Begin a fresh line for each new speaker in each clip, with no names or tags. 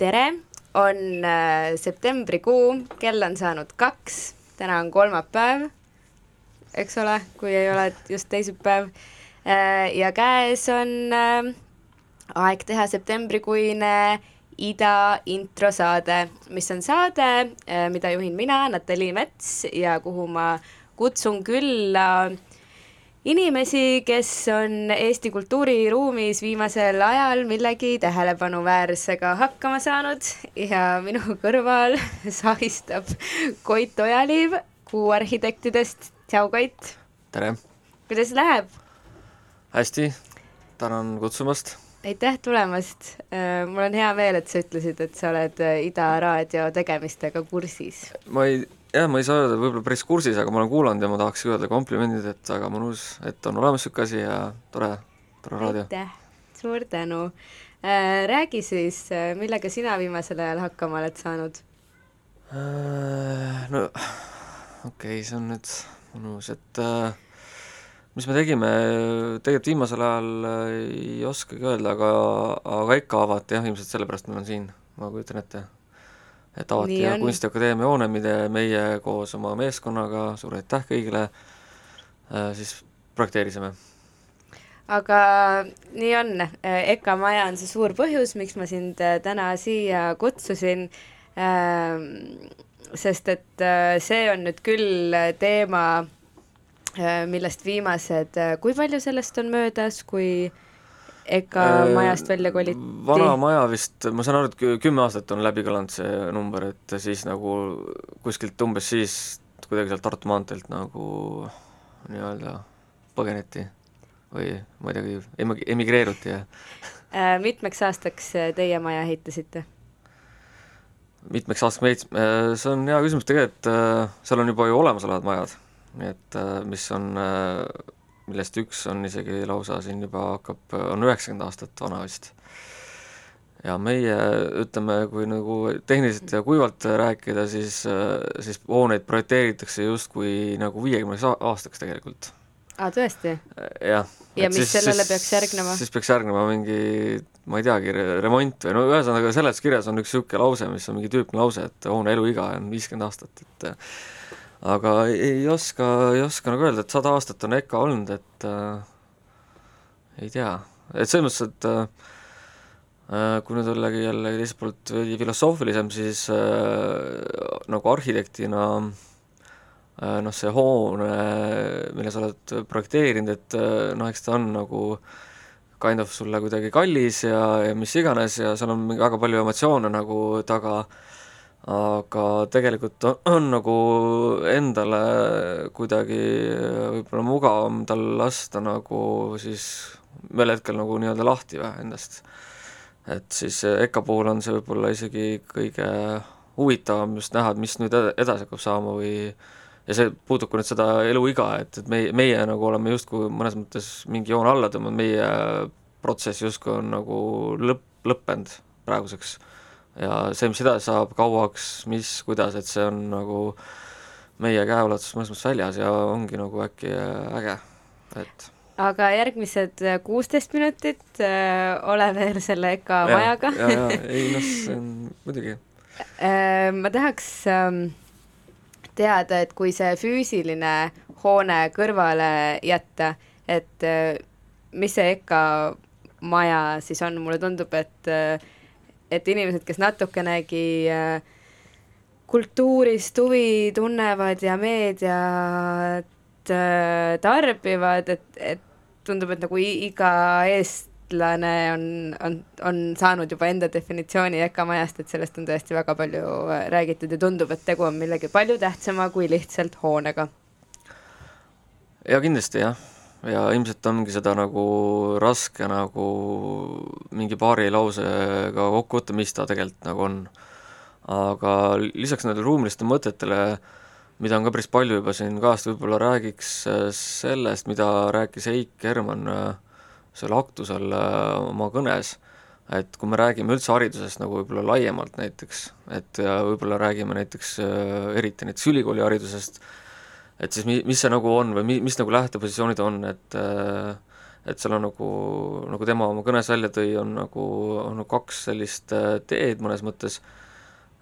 tere, on äh, septembrikuu, kell on saanud kaks, täna on kolmapäev, eks ole, kui ei ole just teisipäev äh,, ja käes on äh, aeg teha septembrikuine Ida introsaade, mis on saade, äh, mida juhin mina, Natali Mets ja kuhu ma kutsun külla inimesi, kes on Eesti kultuuriruumis viimasel ajal millegi tähelepanuväärsega hakkama saanud ja minu kõrval sahistab Koit Ojaliiv Kuu arhitektidest. tšau, Koit!
tere!
kuidas läheb?
hästi, tänan kutsumast
aitäh tulemast, äh, mul on hea meel, et sa ütlesid, et sa oled äh, Ida raadio tegemistega kursis.
ma ei, jah, ma ei saa öelda võib-olla päris kursis, aga ma olen kuulanud ja ma tahaks öelda komplimendid, et väga mõnus, et on olemas niisugune asi ja tore, tore raadio.
aitäh, suur tänu äh,. Räägi siis, millega sina viimasel ajal hakkama oled saanud
äh,? No okei okay,, see on nüüd mõnus, et äh, mis me tegime, tegelikult viimasel ajal äh, ei oskagi öelda, aga, aga ikka avati jah, ilmselt sellepärast ma olen siin, ma kujutan ette. Et avati ja Kunstiakadeemia hoone, mida meie koos oma meeskonnaga, suur aitäh kõigile, äh, siis projekteerisime.
aga nii on, EKA maja on see suur põhjus, miks ma sind äh, täna siia kutsusin, ähm, sest et see on nüüd küll teema, Äh, millest viimased, äh, kui palju sellest on möödas, kui EKA äh, majast välja koliti?
vana maja vist, ma saan aru, et kümme aastat on läbi kõlanud see number, et siis nagu kuskilt umbes siis kuidagi sealt Tartu maanteelt nagu nii-öelda põgeneti või ma ei teagi, emig-, emigreeruti ja
mitmeks aastaks teie maja ehitasite?
mitmeks aastaks me ehitasime, see on hea küsimus, tegelikult seal on juba ju olemasolevad majad nii et äh, mis on, äh, millest üks on isegi lausa siin juba hakkab, on üheksakümmend aastat vana vist. ja meie ütleme, kui nagu tehniliselt ja kuivalt rääkida, siis, siis hooneid projekteeritakse justkui nagu viiekümneks aastaks tegelikult.
aa, tõesti?
jah.
ja mis siis, sellele siis, peaks järgnema?
siis peaks järgnema mingi ma ei teagi, remont või no ühesõnaga seletuskirjas on üks niisugune lause, mis on mingi tüüpne lause, et hoone eluiga on viiskümmend aastat, et aga ei oska, ei oska nagu öelda, et sada aastat on EKA olnud, et äh, ei tea, et selles mõttes, et äh, äh, kui nüüd ollagi jällegi teiselt poolt veidi filosoofilisem, siis äh, nagu arhitektina äh, noh, see hoone, mille sa oled projekteerinud, et äh, noh, eks ta on nagu kind of sulle kuidagi kallis ja, ja mis iganes ja seal on väga palju emotsioone nagu taga. äh,, aga tegelikult on, on nagu endale kuidagi võib-olla mugavam tal lasta nagu siis ühel hetkel nagu nii-öelda lahti või endast. et siis EKA puhul on see võib-olla isegi kõige huvitavam just näha, et mis nüüd edasi hakkab saama või ja see puudutab ka nüüd seda eluiga, et, et meie, meie nagu oleme justkui mõnes mõttes mingi joone alla tõmmanud, meie protsess justkui on nagu lõpp, lõppenud praeguseks ja see, mis edasi saab, kauaks, mis, kuidas, et see on nagu meie käeulatusest mõnes mõttes väljas ja ongi nagu äkki äge, et
aga järgmised kuusteist minutit äh, ole veel selle EKA
ja,
majaga.
ja, ja ei noh, see on muidugi
äh,. ma tahaks ähm, teada, et kui see füüsiline hoone kõrvale jätta, et äh, mis see EKA maja siis on, mulle tundub, et äh, et inimesed, kes natukenegi äh, kultuurist huvi tunnevad ja meediat äh, tarbivad, et, et tundub, et nagu iga eestlane on, on, on saanud juba enda definitsiooni EKA majast, et sellest on tõesti väga palju äh, räägitud ja tundub, et tegu on millegi palju tähtsama kui lihtsalt hoonega.
ja kindlasti jah ja ilmselt ongi seda nagu raske nagu mingi paari lausega kokku võtta, mis ta tegelikult nagu on. aga lisaks nendele ruumilistele mõtetele, mida on ka päris palju juba siin kaast, võib-olla räägiks äh, sellest, mida rääkis Heik Herman äh, seal aktusel äh, oma kõnes, et kui me räägime üldse haridusest nagu võib-olla laiemalt näiteks, et võib-olla räägime näiteks eriti näiteks ülikooliharidusest, et siis mi-, mis see nagu on või mi-, mis nagu lähtepositsioonid on, et äh, et seal on nagu, nagu tema oma kõnes välja tõi, on nagu, on nagu kaks sellist äh, teed mõnes mõttes,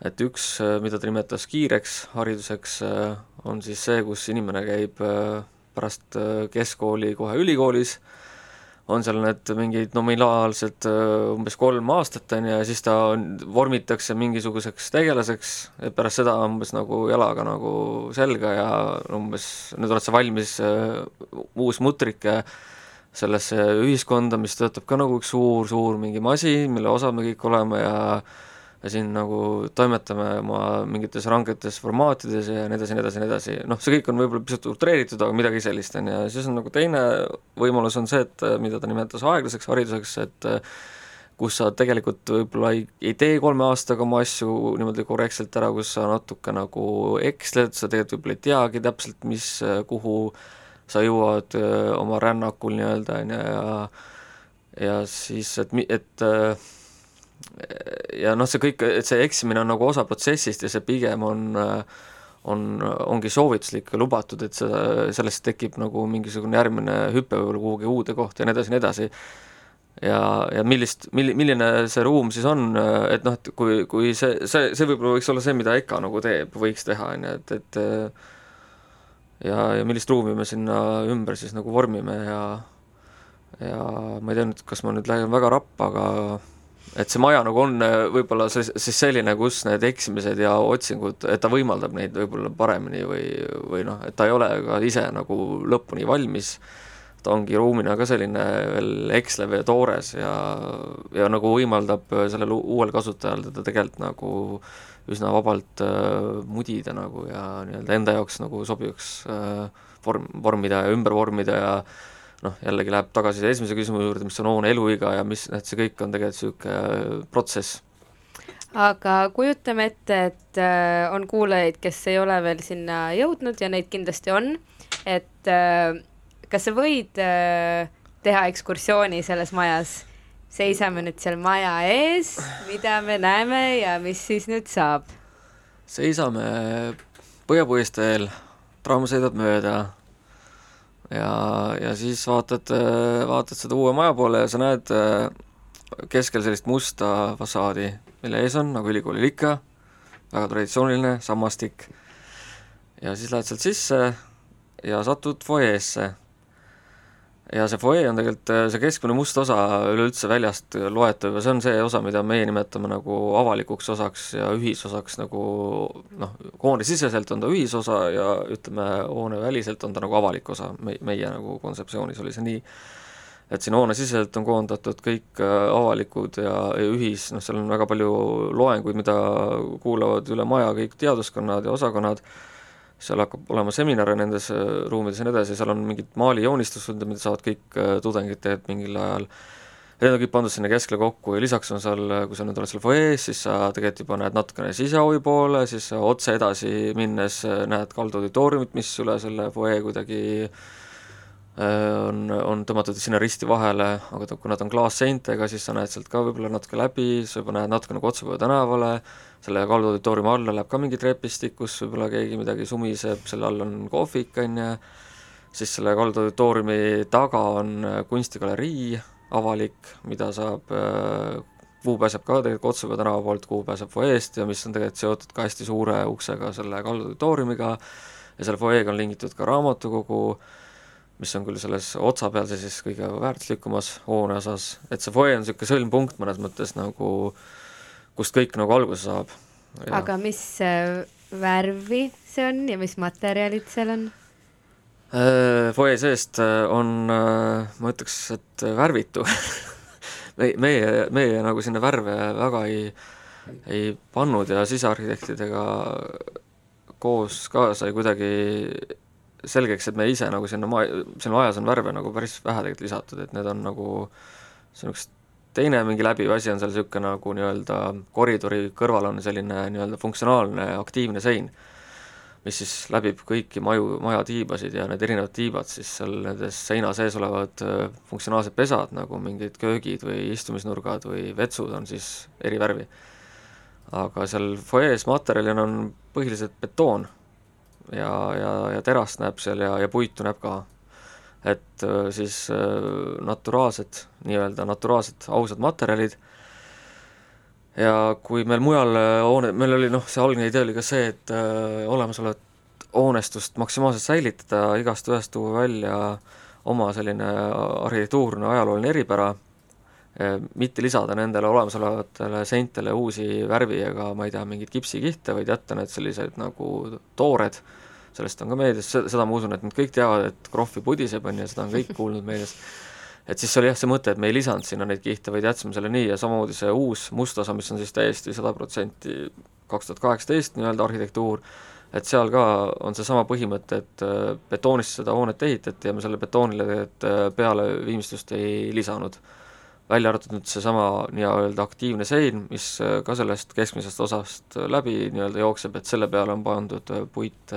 et üks, äh, mida ta nimetas kiireks hariduseks, on siis see, kus inimene käib pärast keskkooli kohe ülikoolis, on seal need mingid nominaalsed umbes kolm aastat, on ju, ja siis ta on, vormitakse mingisuguseks tegelaseks, et pärast seda umbes nagu jalaga nagu selga ja umbes nüüd oled sa valmis uh, uus mutrike uh, sellesse ühiskonda, mis töötab ka nagu üks suur-suur mingi masin, mille osa me kõik oleme ja ja siin nagu toimetame oma mingites rangetes formaatides ja nii edasi, nii edasi, nii edasi, noh, see kõik on võib-olla pisut utreeritud, aga midagi sellist, on ju, ja siis on nagu teine võimalus on see, et mida ta nimetas aeglaseks hariduseks, et kus sa tegelikult võib-olla ei, ei tee kolme aastaga oma asju niimoodi korrektselt ära, kus sa natuke nagu eksled, sa tegelikult võib-olla ei teagi täpselt, mis, kuhu äh, sa jõuad öö, oma rännakul nii-öelda, on ju, ja ja siis, et, et ja noh, see kõik, et see eksimine on nagu osa protsessist ja see pigem on on, ongi soovituslik ja lubatud, et seda, sellest tekib nagu mingisugune järgmine hüpe võib-olla kuhugi uude kohta ja nii edasi, nii edasi. ja, ja millist, milli-, milline see ruum siis on, et noh, et kui, kui see, see, see võib-olla võiks olla see, mida EKA nagu teeb, võiks teha, on ju, et, et ja, ja millist ruumi me sinna ümber siis nagu vormime ja ja ma ei tea nüüd, kas ma nüüd lähen väga rappa, aga et see maja nagu on äh, võib-olla siis selline, kus need eksimised ja otsingud, et ta võimaldab neid võib-olla paremini või, või noh, et ta ei ole ka ise nagu lõpuni valmis, ta ongi ruumina ka selline veel ekslev ja toores ja, ja nagu võimaldab sellel uuel kasutajal teda tegelikult nagu üsna vabalt äh, mudida nagu ja nii-öelda enda jaoks nagu sobivaks äh, vorm, vormida ja ümber vormida ja noh, jällegi läheb tagasi esimese küsimuse juurde, mis on hoone eluiga ja mis, et see kõik on tegelikult niisugune äh, protsess.
aga kujutame ette, et äh, on kuulajaid, kes ei ole veel sinna jõudnud ja neid kindlasti on, et äh, kas sa võid teha ekskursiooni selles majas seisame nüüd seal maja ees, mida me näeme ja mis siis nüüd saab?
seisame Põhja-Puisteel, tramm sõidab mööda ja, ja siis vaatad, vaatad seda uue maja poole ja sa näed keskel sellist musta fassaadi, mille ees on, nagu ülikoolil ikka, väga traditsiooniline sammastik. ja siis lähed sealt sisse ja satud fuajeesse ja see fuajee on tegelikult äh, see keskmine must osa üleüldse väljast loetav ja see on see osa, mida meie nimetame nagu avalikuks osaks ja ühisosaks nagu noh, hoonesiseselt on ta ühisosa ja ütleme, hooneväliselt on ta nagu avalik osa, me, meie nagu kontseptsioonis oli see nii, et siin hoonesiseselt on koondatud kõik äh, avalikud ja, ja ühis, noh, seal on väga palju loenguid, mida kuulavad üle maja kõik teaduskonnad ja osakonnad, seal hakkab olema seminare nendes äh, ruumides ja nii edasi, seal on mingid maalijoonistused, mida saavad kõik äh, tudengid teha mingil ajal, need on kõik pandud sinna keskele kokku ja lisaks on seal, äh, kui sa nüüd oled seal fuajees, siis sa tegelikult juba näed natukene sisehovi poole, siis sa otse edasi minnes näed kaldu auditooriumit, mis üle selle fuajee kuidagi on, on tõmmatud sinna risti vahele, aga kuna ta on klaasseintega, siis sa näed sealt ka võib-olla natuke läbi, sa juba näed natuke nagu Otsapõue tänavale, selle Kaldu auditooriumi alla läheb ka mingi trepistik, kus võib-olla keegi midagi sumiseb, selle all on kohvik, on ju, siis selle Kaldu auditooriumi taga on äh, kunstigalerii avalik, mida saab, äh, kuhu pääseb ka tegelikult Otsapõe tänava poolt, kuhu pääseb fuajeest ja mis on tegelikult seotud ka hästi suure uksega selle Kaldu auditooriumiga ja selle fuajeega on lingitud ka raamatukogu, mis on küll selles otsa peal see siis kõige väärtuslikumas hoone osas, et see fuajee on niisugune sõlmpunkt mõnes mõttes nagu äh, kust kõik nagu alguse saab.
aga mis äh, värvi see on ja mis materjalid seal on?
Äh, fuajee seest äh, on, ma ütleks, et värvitu meie, meie, meie nagu sinna värve väga ei, ei pannud ja sisearhitektidega koos ka sai kuidagi selgeks, et me ise nagu sinna maa, sinna majas on värve nagu päris vähe tegelikult lisatud, et need on nagu niisugust teine mingi läbiv asi on seal niisugune nagu nii-öelda koridori kõrval on selline nii-öelda funktsionaalne aktiivne sein, mis siis läbib kõiki maju, maja tiibasid ja need erinevad tiibad siis seal nendes seina sees olevad äh, funktsionaalsed pesad, nagu mingid köögid või istumisnurgad või vetsud on siis eri värvi. aga seal fuajees materjalina on põhiliselt betoon ja, ja, ja terast näeb seal ja, ja puitu näeb ka et äh, siis äh, naturaalsed, nii-öelda naturaalsed ausad materjalid. Ja kui meil mujal äh, hoone, meil oli noh, see algne idee oli ka see, et äh, olemasolevat hoonestust maksimaalselt säilitada, igast ühest tuua välja oma selline arhitektuurne ajalooline eripära, mitte lisada nendele olemasolevatele seintele uusi värvi ega ma ei tea, mingeid kipsikihte, vaid jätta need sellised nagu toored, sellest on ka meedias, seda ma usun, et nad kõik teavad, et krohvi pudiseb, on ju, seda on kõik kuulnud meedias et siis oli jah see mõte, et me ei lisanud sinna neid kihte, vaid jätsime selle nii ja samamoodi see uus must osa, mis on siis täiesti sada protsenti kaks tuhat kaheksateist nii-öelda arhitektuur, et seal ka on seesama põhimõte, et äh, betoonist seda hoonet ehitati ja me selle betoonile tegelikult äh, peale viimistlust ei lisanud. välja arvatud nüüd seesama nii-öelda aktiivne sein, mis äh, ka sellest keskmisest osast läbi nii-öelda jookseb, et selle peale on pandud puit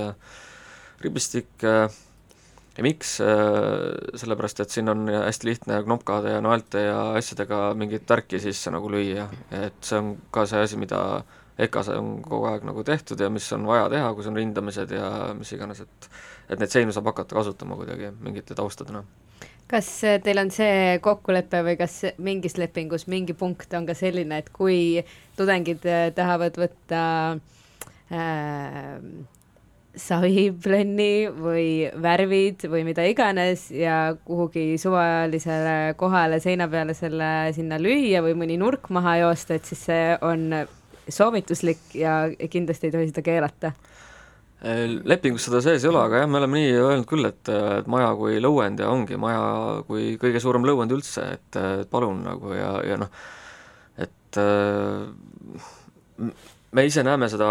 ribistik äh, ja miks, äh, sellepärast et siin on hästi lihtne knopkade ja naelte ja asjadega mingit värki sisse nagu lüüa, et see on ka see asi, mida EKA-s on kogu aeg nagu tehtud ja mis on vaja teha, kus on rindamised ja mis iganes, et et neid seinu saab hakata kasutama kuidagi mingite taustadena.
kas teil on see kokkulepe või kas mingis lepingus mingi punkt on ka selline, et kui tudengid tahavad võtta äh, saviplönni või värvid või mida iganes ja kuhugi suvalisele kohale seina peale selle sinna lüüa või mõni nurk maha joosta, et siis see on soovituslik ja kindlasti ei tohi seda keelata.
lepingus seda sees ei ole, aga jah, me oleme nii öelnud küll, et, et maja kui lõuend ja ongi maja kui kõige suurem lõuend üldse, et, palun nagu ja, ja noh, et me ise näeme seda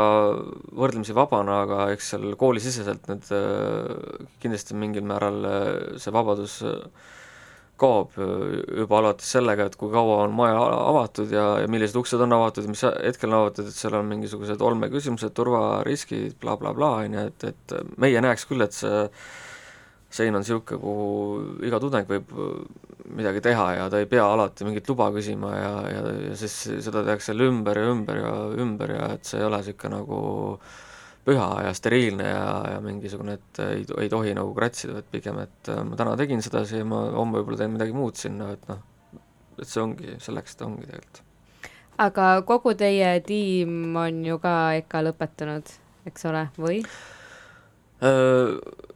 võrdlemisi vabana, aga eks seal koolisiseselt need äh, kindlasti mingil määral äh, see vabadus äh, kaob juba alates sellega, et kui kaua on maja avatud ja, ja millised uksed on avatud ja mis hetkel on avatud, et seal on mingisugused olmeküsimused, turvariskid bla, bla, blablabla, on ju, et, et meie näeks küll, et see sein on niisugune, kuhu iga tudeng võib midagi teha ja ta ei pea alati mingit luba küsima ja, ja, ja siis seda tehakse jälle ümber ja ümber ja ümber ja et see ei ole niisugune nagu püha ja steriilne ja, ja mingisugune, et ei, ei tohi nagu kratsida, et pigem, et ma täna tegin sedasi ja ma homme võib-olla teen midagi muud sinna, et noh, et see ongi, selleks ta ongi tegelikult.
aga kogu teie tiim on ju ka EKA lõpetanud, eks ole, või?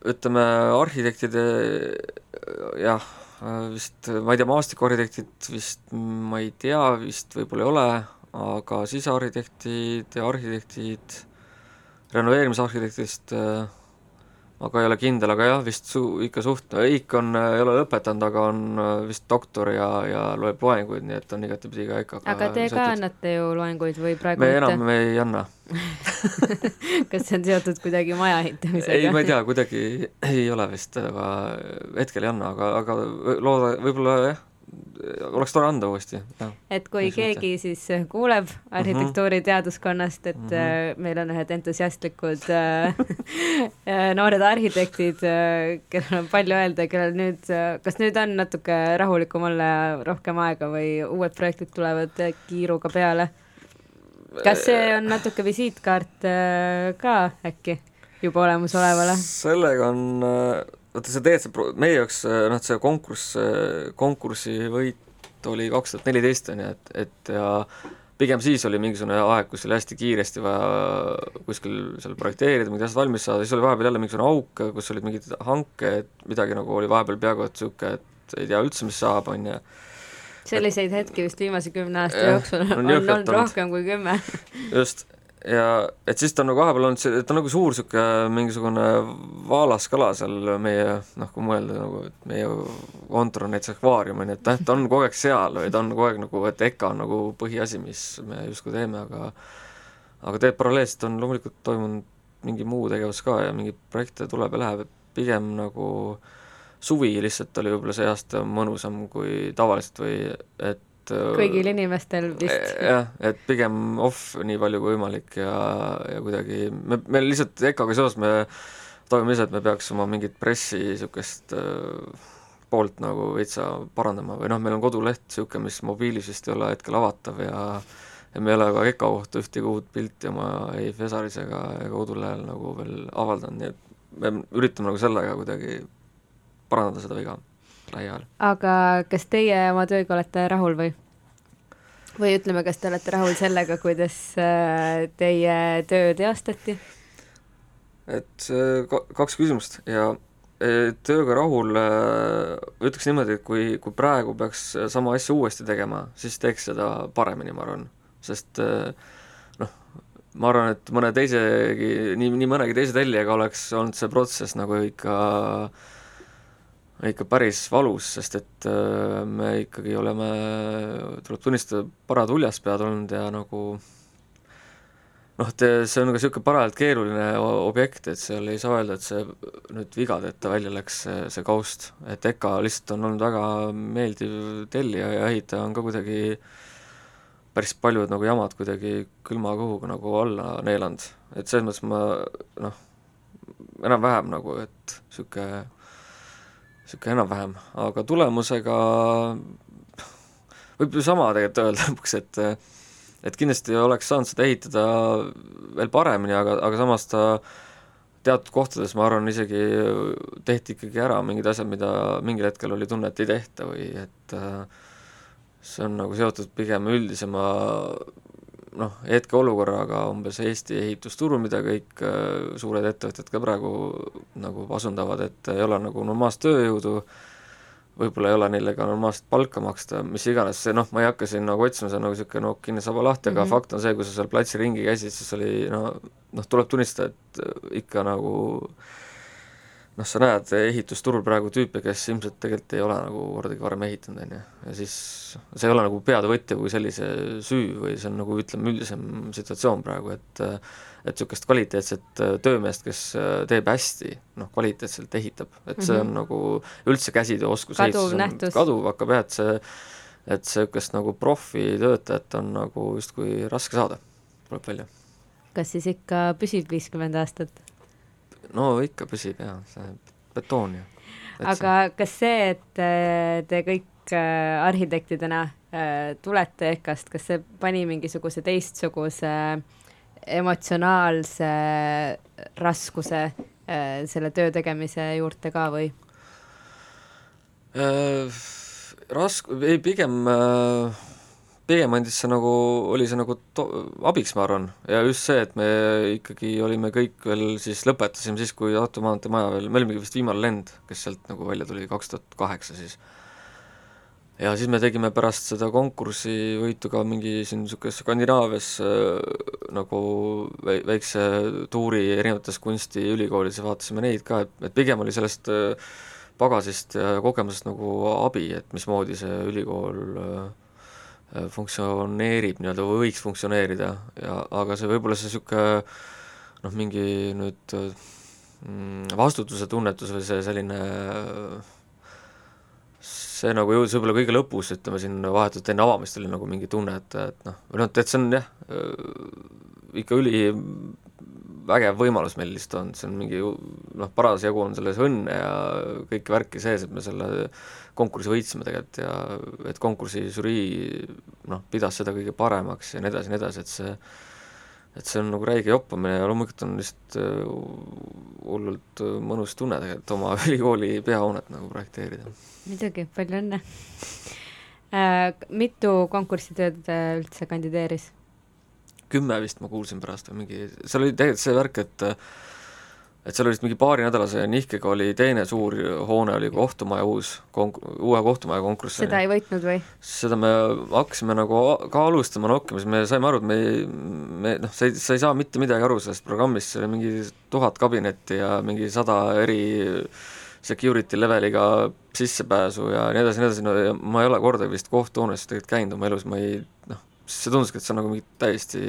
Ütleme, arhitektide jah, vist, ma ei tea, maastikuarhitektid vist ma ei tea, vist võib-olla ei ole, aga sisearhitektid ja arhitektid, renoveerimisarhitektist äh, ma ka ei ole kindel, aga jah, vist su-, ikka suht-, Eik on, ei ole lõpetanud, aga on äh, vist doktor ja, ja loeb loenguid, nii et on igatepidi ka EKA-ga
aga te ka annate ju loenguid või praegu
me mitte? enam ei anna
kas see on seotud kuidagi maja ehitamisega?
ei, ma ei tea, kuidagi ei ole vist, aga hetkel ei anna, aga, aga looda, võib-olla jah oleks tore anda uuesti.
et kui keegi mõte. siis äh, kuuleb mhm. arhitektuuriteaduskonnast, et mm -hmm. meil on ühed entusiastlikud äh, noored arhitektid, kellel on palju öelda, kellel nüüd, kas nüüd on natuke rahulikum olla ja rohkem aega või uued projektid tulevad kiiruga peale? kas see on natuke visiitkaart ka äkki juba olemasolevale?
sellega on vaata see tegelikult see meie jaoks noh, see konkurss, konkursi võit oli kaks tuhat neliteist on ju, et, et ja pigem siis oli mingisugune aeg, kus oli hästi kiiresti vaja kuskil seal projekteerida, mingid asjad valmis saada, siis oli vahepeal jälle mingisugune auk, kus olid mingid hanked, midagi nagu oli vahepeal peaaegu et niisugune, et ei tea üldse, mis saab, on ju.
Selliseid hetki vist viimase kümne aasta jooksul on, on olnud rohkem kui kümme.
just, ja et siis ta on nagu vahepeal olnud see, ta on nagu suur niisugune mingisugune vaalaskala seal meie noh, kui mõelda nagu, et meie kontor on näiteks akvaarium, on ju, et noh, ta on kogu aeg seal või ta on kogu aeg nagu, et EKA on nagu põhiasi, mis me justkui teeme, aga aga tegelikult paralleelselt on loomulikult toimunud mingi muu tegevus ka ja mingeid projekte tuleb ja läheb, et pigem nagu suvi lihtsalt oli võib-olla see aasta mõnusam kui tavaliselt või et
et äh, kõigil inimestel vist.
jah, et pigem off nii palju kui võimalik ja, ja kuidagi me, me lihtsalt EKA-ga seoses me toimeme ise, et me peaks oma mingit pressi niisugust äh, poolt nagu veitsa parandama või noh, meil on koduleht niisugune, mis mobiilis vist ei ole hetkel avatav ja ja me ei ole ka EKA kohta ühtegi uut pilti oma ei Fesaris ega, ega kodulehel nagu veel avaldanud, nii et me üritame nagu sellega kuidagi parandada seda viga lähiajal.
aga kas teie oma tööga olete rahul või? või ütleme, kas te olete rahul sellega, kuidas äh, teie töö teostati?
et kaks küsimust ja e, tööga rahul, ütleks niimoodi, et kui, kui praegu peaks sama asja uuesti tegema, siis teeks seda paremini, ma arvan, sest noh, ma arvan, et mõne teisegi, nii, nii mõnegi teise tellijaga oleks olnud see protsess nagu ikka ikka päris valus, sest et äh, me ikkagi oleme, tuleb tunnistada, parad uljaspead olnud ja nagu noh, et see on ka niisugune parajalt keeruline objekt, et seal ei saa öelda, et see nüüd vigadeta välja läks, see, see kaust, et EKA lihtsalt on olnud väga meeldiv tellija ja ehitaja on ka kuidagi äh, päris paljud nagu jamad kuidagi külma kõhuga nagu alla neelanud, et selles mõttes ma noh, enam-vähem nagu, et niisugune, niisugune enam-vähem, aga tulemusega võib ju sama tegelikult öelda lõpuks, et et kindlasti oleks saanud seda ehitada veel paremini, aga, aga samas ta teatud kohtades ma arvan, isegi tehti ikkagi ära mingid asjad, mida mingil hetkel oli tunne, et ei tehta või et äh, see on nagu seotud pigem üldisema noh, hetkeolukorraga umbes Eesti ehitusturul, mida kõik äh, suured ettevõtted ka praegu nagu asundavad, et ei ole nagu normaalset tööjõudu, võib-olla ei ole neile ka normaalset palka maksta, mis iganes, see noh, ma ei hakka siin nagu otsima, see on nagu niisugune nook kinni saba lahti, aga mm -hmm. fakt on see, kui sa seal platsil ringi käisid, siis oli no noh, tuleb tunnistada, et ikka nagu äh, noh, sa näed ehitusturul praegu tüüpe, kes ilmselt tegelikult ei ole nagu kordagi varem ehitanud, on ju, ja siis see ei ole nagu peatevõtja kui sellise süü või see on nagu ütleme, üldisem situatsioon praegu, et et niisugust kvaliteetset töömeest, kes teeb hästi, noh, kvaliteetselt ehitab, et see on mm -hmm. nagu üldse käsitööoskus
kaduv nähtus.
kaduv hakkab jah, et see, et niisugust nagu profitöötajat on nagu justkui raske saada, tuleb välja.
kas siis ikka püsib viiskümmend aastat?
No ikka püsib jaa, see betoon ju.
aga kas see, et äh, te kõik äh, arhitektidena äh, tulete EKA-st, kas see pani mingisuguse teistsuguse emotsionaalse raskuse selle töö tegemise juurde ka või?
Rask-, ei pigem äh, pigem andis see nagu, oli see nagu to-, abiks, ma arvan, ja just see, et me ikkagi olime kõik veel siis, lõpetasime siis, kui Tartu maantee maja veel, me olimegi vist viimane lend, kes sealt nagu välja tuli, kaks tuhat kaheksa siis. ja siis me tegime pärast seda konkursi võitu ka mingi siin niisugune Skandinaavias äh, nagu väikse tuuri erinevates kunstiülikoolides ja vaatasime neid ka, et, et pigem oli sellest äh, pagasist ja kogemusest nagu abi, et mismoodi see ülikool äh, funktsioneerib nii-öelda või võiks funktsioneerida ja aga see võib-olla see niisugune noh, mingi nüüd mm, vastutuse tunnetus või see selline see nagu jõudis võib-olla kõige lõpus, ütleme siin vahetult enne avamist oli nagu mingi tunne, et, et noh, või noh, et see on jah, ikka üli vägev võimalus meil lihtsalt on, see on mingi noh, parasjagu on selles õnne ja kõiki värki sees, et me selle konkursi võitsime tegelikult ja et konkursi žürii noh, pidas seda kõige paremaks ja nii edasi ja nii edasi, et see et see on nagu räige joppamine ja loomulikult on lihtsalt äh, hullult äh, mõnus tunne tegelikult oma ülikooli peahoonet nagu projekteerida.
muidugi, palju õnne äh,! Mitu konkursitööd üldse kandideeris?
Kümme vist ma kuulsin pärast või mingi, seal oli tegelikult see värk, et et seal oli vist mingi paarinädalase nihkega oli teine suur hoone, oli kohtumaja uus konk-, uue kohtumaja konkurss.
seda ei võitnud või?
seda me hakkasime nagu ka alustama nokkima, siis me saime aru, et me ei, me noh, sa ei, sa ei saa mitte midagi aru sellest programmist, see oli mingi tuhat kabinetti ja mingi sada eri security leveliga sissepääsu ja nii edasi, nii edasi, no ja ma ei ole kordagi vist kohtuhoones tegelikult käinud oma elus, ma ei noh, see tunduski, et see on nagu mingi täiesti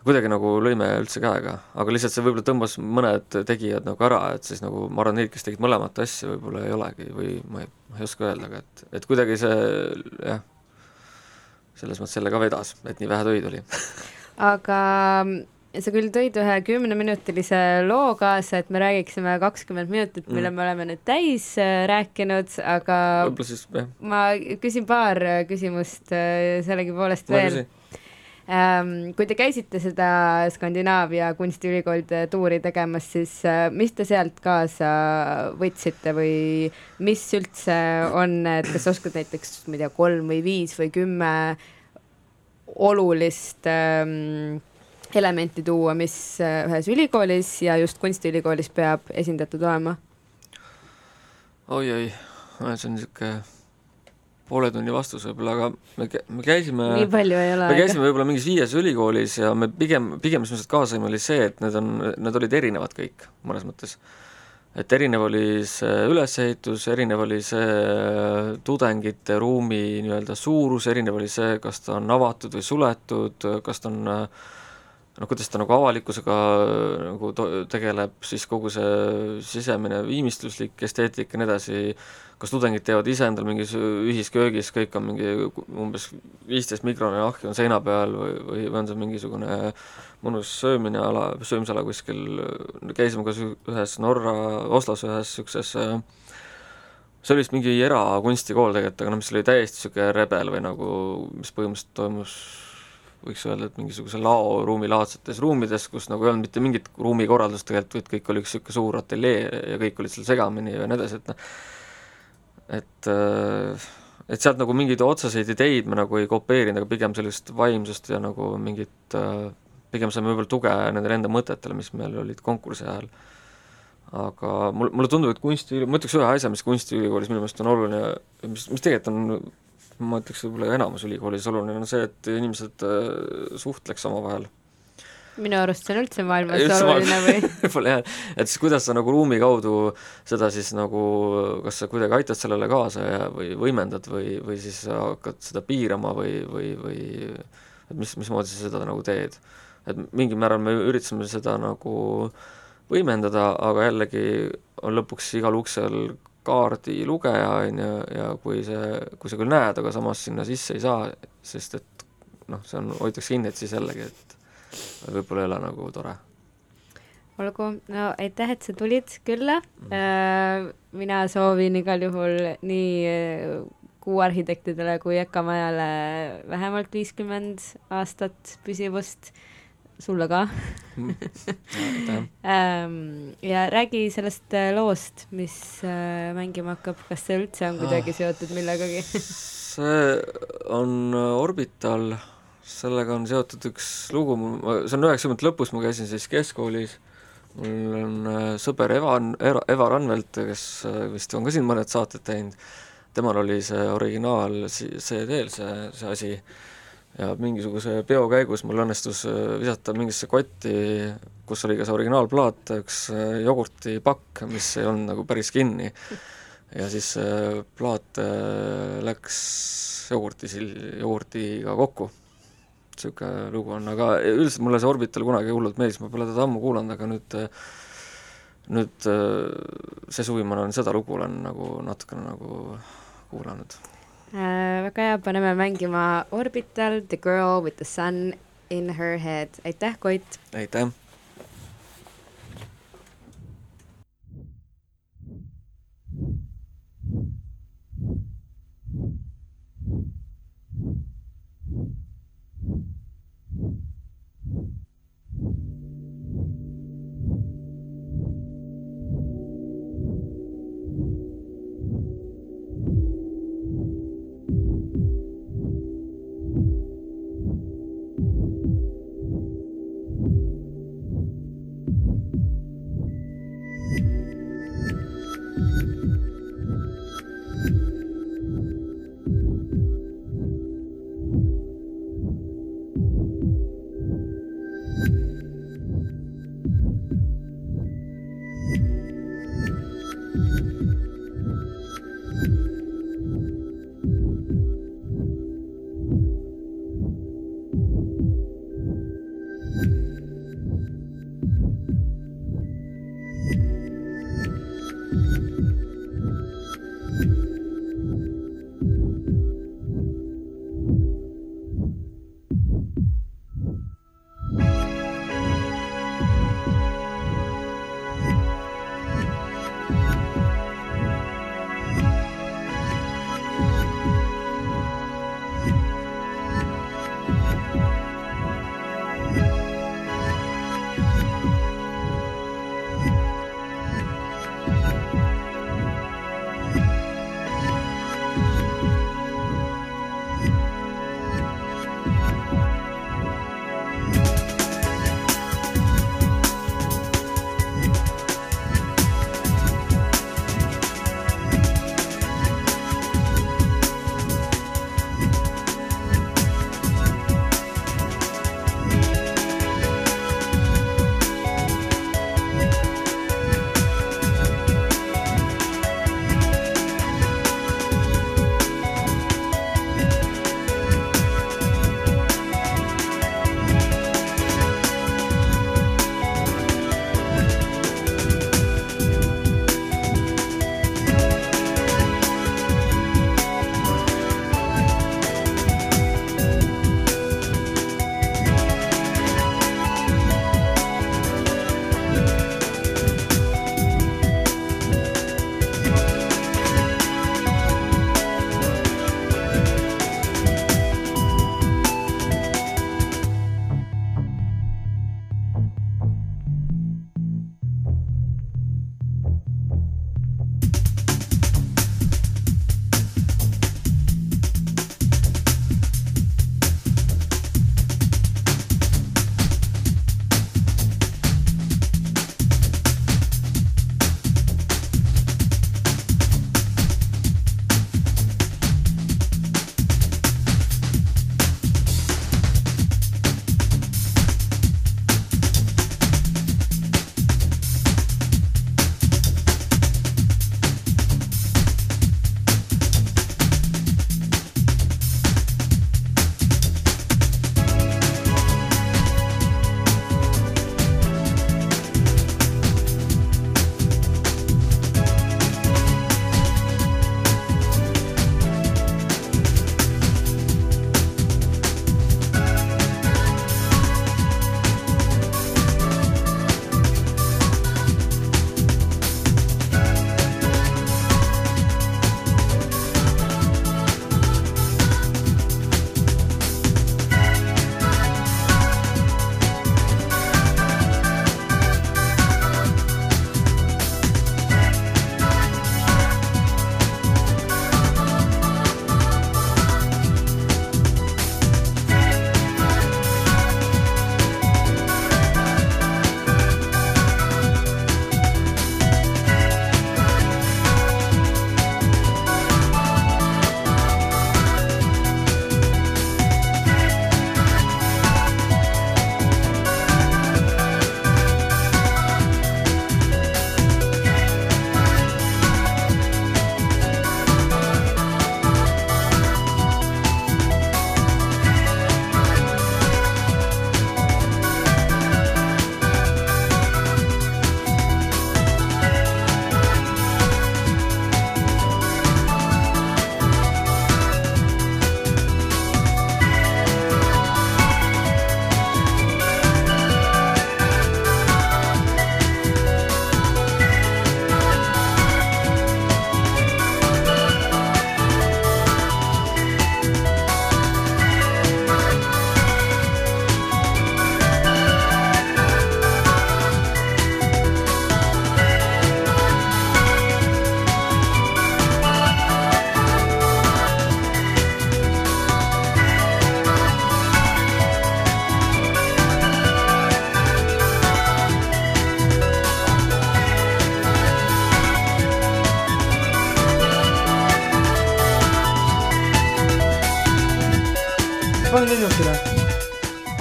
kuidagi nagu lõime üldse käega, aga lihtsalt see võib-olla tõmbas mõned tegijad nagu ära, et siis nagu ma arvan, neid, kes tegid mõlemat asja, võib-olla ei olegi või ma ei, ma ei oska öelda, aga et, et kuidagi see jah, selles mõttes selle ka vedas, et nii vähe töid oli.
Aga sa küll tõid ühe kümneminutilise loo kaasa, et me räägiksime kakskümmend minutit, mille mm. me oleme nüüd täis äh, rääkinud, aga
siis,
ma küsin paar äh, küsimust äh, sellegipoolest veel. Ähm, kui te käisite seda Skandinaavia kunstiülikoolide tuuri tegemas, siis mis te sealt kaasa võtsite või mis üldse on, et kas oskad näiteks, ma ei tea, kolm või viis või kümme olulist ähm, elementi tuua, mis äh, ühes ülikoolis ja just kunstiülikoolis peab esindatud olema
oi,? oi-oi, see on niisugune poole tunni vastus võib-olla, aga me, me käisime
nii palju ei ole
me käisime võib-olla mingis viies ülikoolis ja me pigem, pigem mis me sealt kaasa saime, oli see, et need on, need olid erinevad kõik, mõnes mõttes. et erinev oli see ülesehitus, erinev oli see tudengite ruumi nii-öelda suurus, erinev oli see, kas ta on avatud või suletud, kas ta on noh, kuidas ta nagu avalikkusega nagu to-, tegeleb, siis kogu see sisemine viimistluslik esteetika ja nii edasi, kas tudengid teevad ise endal mingis ühisköögis, kõik on mingi umbes viisteist mikroni ahju on seina peal või, või, või on see mingisugune mõnus söömine ala, söömisala kuskil, käisime ka ühes Norra, Oslos ühes niisuguses see oli vist mingi erakunstikool tegelikult, aga noh, mis oli täiesti niisugune rebel või nagu, mis põhimõtteliselt toimus võiks öelda, et mingisuguse laoruumi laadsetes ruumides, kus nagu ei olnud mitte mingit ruumikorraldust tegelikult, vaid kõik oli üks niisugune suur ateljee ja kõik olid seal segamini ja nii edasi, et noh, et äh, et sealt nagu mingeid otseseid ideid me nagu ei kopeerinud, aga pigem sellist vaimsust ja nagu mingit äh, pigem saime võib-olla tuge nendele enda mõtetele, mis meil olid konkursi ajal. aga mul, mulle tundub, et kunsti, ma ütleks ühe asja, mis kunstiülikoolis minu meelest on oluline, mis, mis tegelikult on, ma ütleks võib-olla enamus ülikoolis oluline, on see, et inimesed äh, suhtleks omavahel
minu arust see on üldse maailmas oluline või?
võib-olla jah, et siis kuidas sa nagu ruumi kaudu seda siis nagu, kas sa kuidagi aitad sellele kaasa ja, või võimendad või, või siis sa hakkad seda piirama või, või, või et mis, mismoodi sa seda nagu teed. et mingil määral me üritasime seda nagu võimendada, aga jällegi on lõpuks igal uksel kaardilugeja, on ju, ja kui see, kui sa küll näed, aga samas sinna sisse ei saa, sest et noh, see on, hoitakse kinni, et siis jällegi, et võib-olla ei ole nagu tore.
olgu, no aitäh, et sa tulid külla. Mm.. mina soovin igal juhul nii äh, kuuarhitektidele kui EKA majale vähemalt viiskümmend aastat püsivust, sulle ka. Ähm, ja räägi sellest äh, loost, mis mängima hakkab, kas see üldse on kuidagi ah. seotud millegagi?
See on Orbital. Sellega on seotud üks lugu, see on üheksakümnendate lõpus, ma käisin siis keskkoolis, mul on äh, sõber Evan, Eva Ranvelt, kes äh, vist on ka siin mõned saated teinud, temal oli see originaal CD-l see, see asi, ja mingisuguse peo käigus mul õnnestus äh, visata mingisse kotti, kus oli ka see originaalplaat, üks jogurtipakk, mis ei olnud nagu päris kinni. ja siis plaat läks jogurtisil, jogurtiga kokku niisugune lugu on, aga üldiselt mulle see Orbital kunagi hullult meeldis, ma pole teda ammu kuulanud, aga nüüd nüüd see suvi ma olen seda lugu olen nagu natukene nagu kuulanud
äh,. väga hea, paneme mängima Orbital, The Girl with the Sun in Her Head. aitäh, Koit!
aitäh!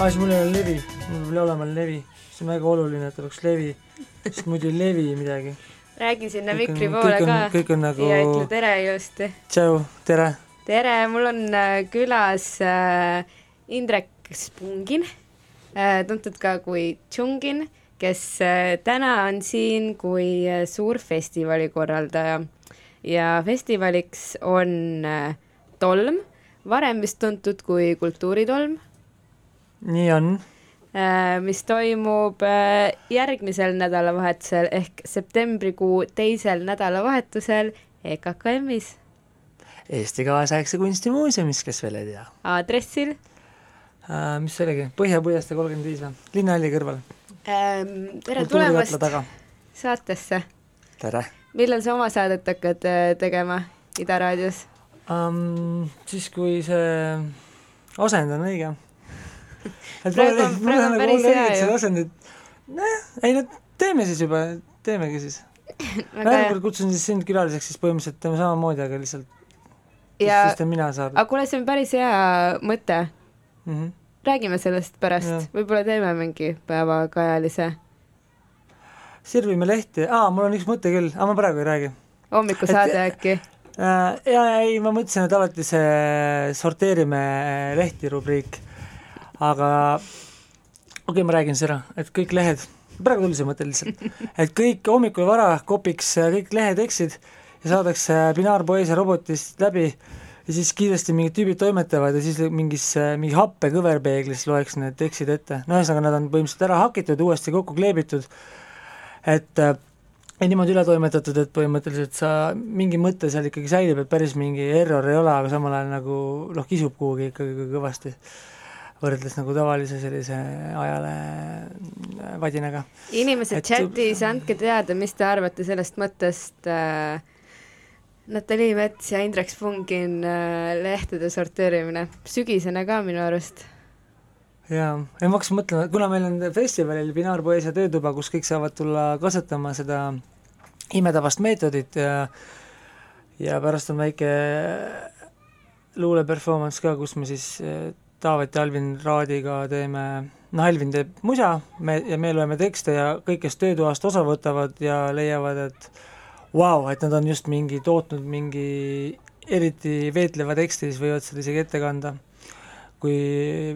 Aa, siis mul ei ole levi, mul peab olema levi, see on väga oluline, et oleks levi, sest muidu ei levi midagi.
räägi sinna mikri poole ka.
kõik on nagu-
ja ütle tere ilusti.
tšau, tere!
tere, mul on äh, külas äh, Indrek Spungin. Äh,, tuntud ka kui Tšungin, kes äh, täna on siin kui äh, suur festivali korraldaja. Ja festivaliks on äh, tolm, varem vist tuntud kui Kultuuritolm
nii on,
äh, mis toimub äh, järgmisel nädalavahetusel ehk septembrikuu teisel nädalavahetusel EKKM-is
Eesti Kaasaegse Kunstimuuseumis, kes veel ei tea
aadressil
uh,. mis see oligi, Põhja-Puiestee kolmkümmend viis või? linnahalli kõrval.
ähm,. tere tulemast saatesse.
tere
millal sa oma saadet hakkad tegema Ida raadios
um,. siis, kui see asend on õige.
Praegu on- praegu on päris hea ju.
nojah, ei no teeme siis juba, teemegi siis. järgmine kutsun siis sind külaliseks, siis põhimõtteliselt teeme samamoodi, aga lihtsalt
ja
siis teen mina saade
aga kuule see on päris hea mõte
mm. -hmm.
räägime sellest pärast võib-olla teeme mingi päevakajalise
sirvime lehti, aa, mul on üks mõte küll, aga ma praegu ei räägi
hommikusaade äkki
äh,. ja ei, ma mõtlesin, et alati see sorteerime lehti rubriik, aga okei okay,, ma räägin siis ära, et kõik lehed, praegu tuli see mõte lihtsalt, et kõik hommikul vara kopiks äh, kõik lehetekstid ja saadakse binaarpoesia robotist läbi ja siis kiiresti mingid tüübid toimetavad ja siis mingis, mingi happe kõverpeeglis loeks need tekstid ette, no ühesõnaga nad on põhimõtteliselt ära hakitud, uuesti kokku kleebitud, et äh, ja niimoodi üle toimetatud, et põhimõtteliselt sa, mingi mõte seal ikkagi säilib, et päris mingi error ei ole, aga samal ajal nagu noh, kisub kuhugi ikkagi kõvasti, võrreldes nagu tavalise sellise ajalehe vadinaga.
inimesed
Et-
chatis, andke teada, mis te arvate sellest mõttest äh, Natalii Mets ja Indrek Spungin äh, lehtede sorteerimine, sügisene ka minu arust.
jaa, ei ma hakkasin mõtlema, kuna meil on festivalil Binaarpoesia töötuba, kus kõik saavad tulla kasutama seda imetabast meetodit ja ja pärast on väike luule performance ka, kus me siis eh, Taavet ja Alvin Raadiga teeme, noh, Alvin teeb musa, me, ja me loeme tekste ja kõik, kes töötoast osa võtavad ja leiavad, et vau wow,, et nad on just mingi tootnud mingi eriti veetleva teksti, siis võivad seda isegi ette kanda kui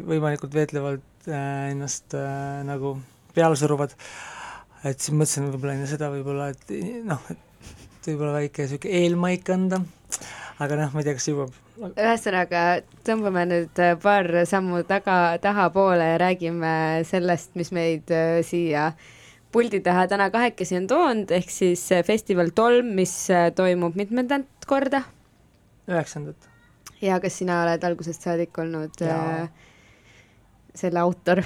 võimalikult veetlevalt äh, ennast äh, nagu peale suruvad. et siis mõtlesin võib-olla enne seda võib-olla, et noh, et võib-olla väike niisugune eelmaik anda, aga noh, ma ei tea, kas jõuab.
ühesõnaga, tõmbame nüüd äh, paar sammu taga, tahapoole ja räägime sellest, mis meid äh, siia puldi taha täna kahekesi on toonud, ehk siis äh, festival Tolm, mis toimub mitmendat korda
üheksandat.
ja kas sina oled algusest saadik olnud äh, selle autor?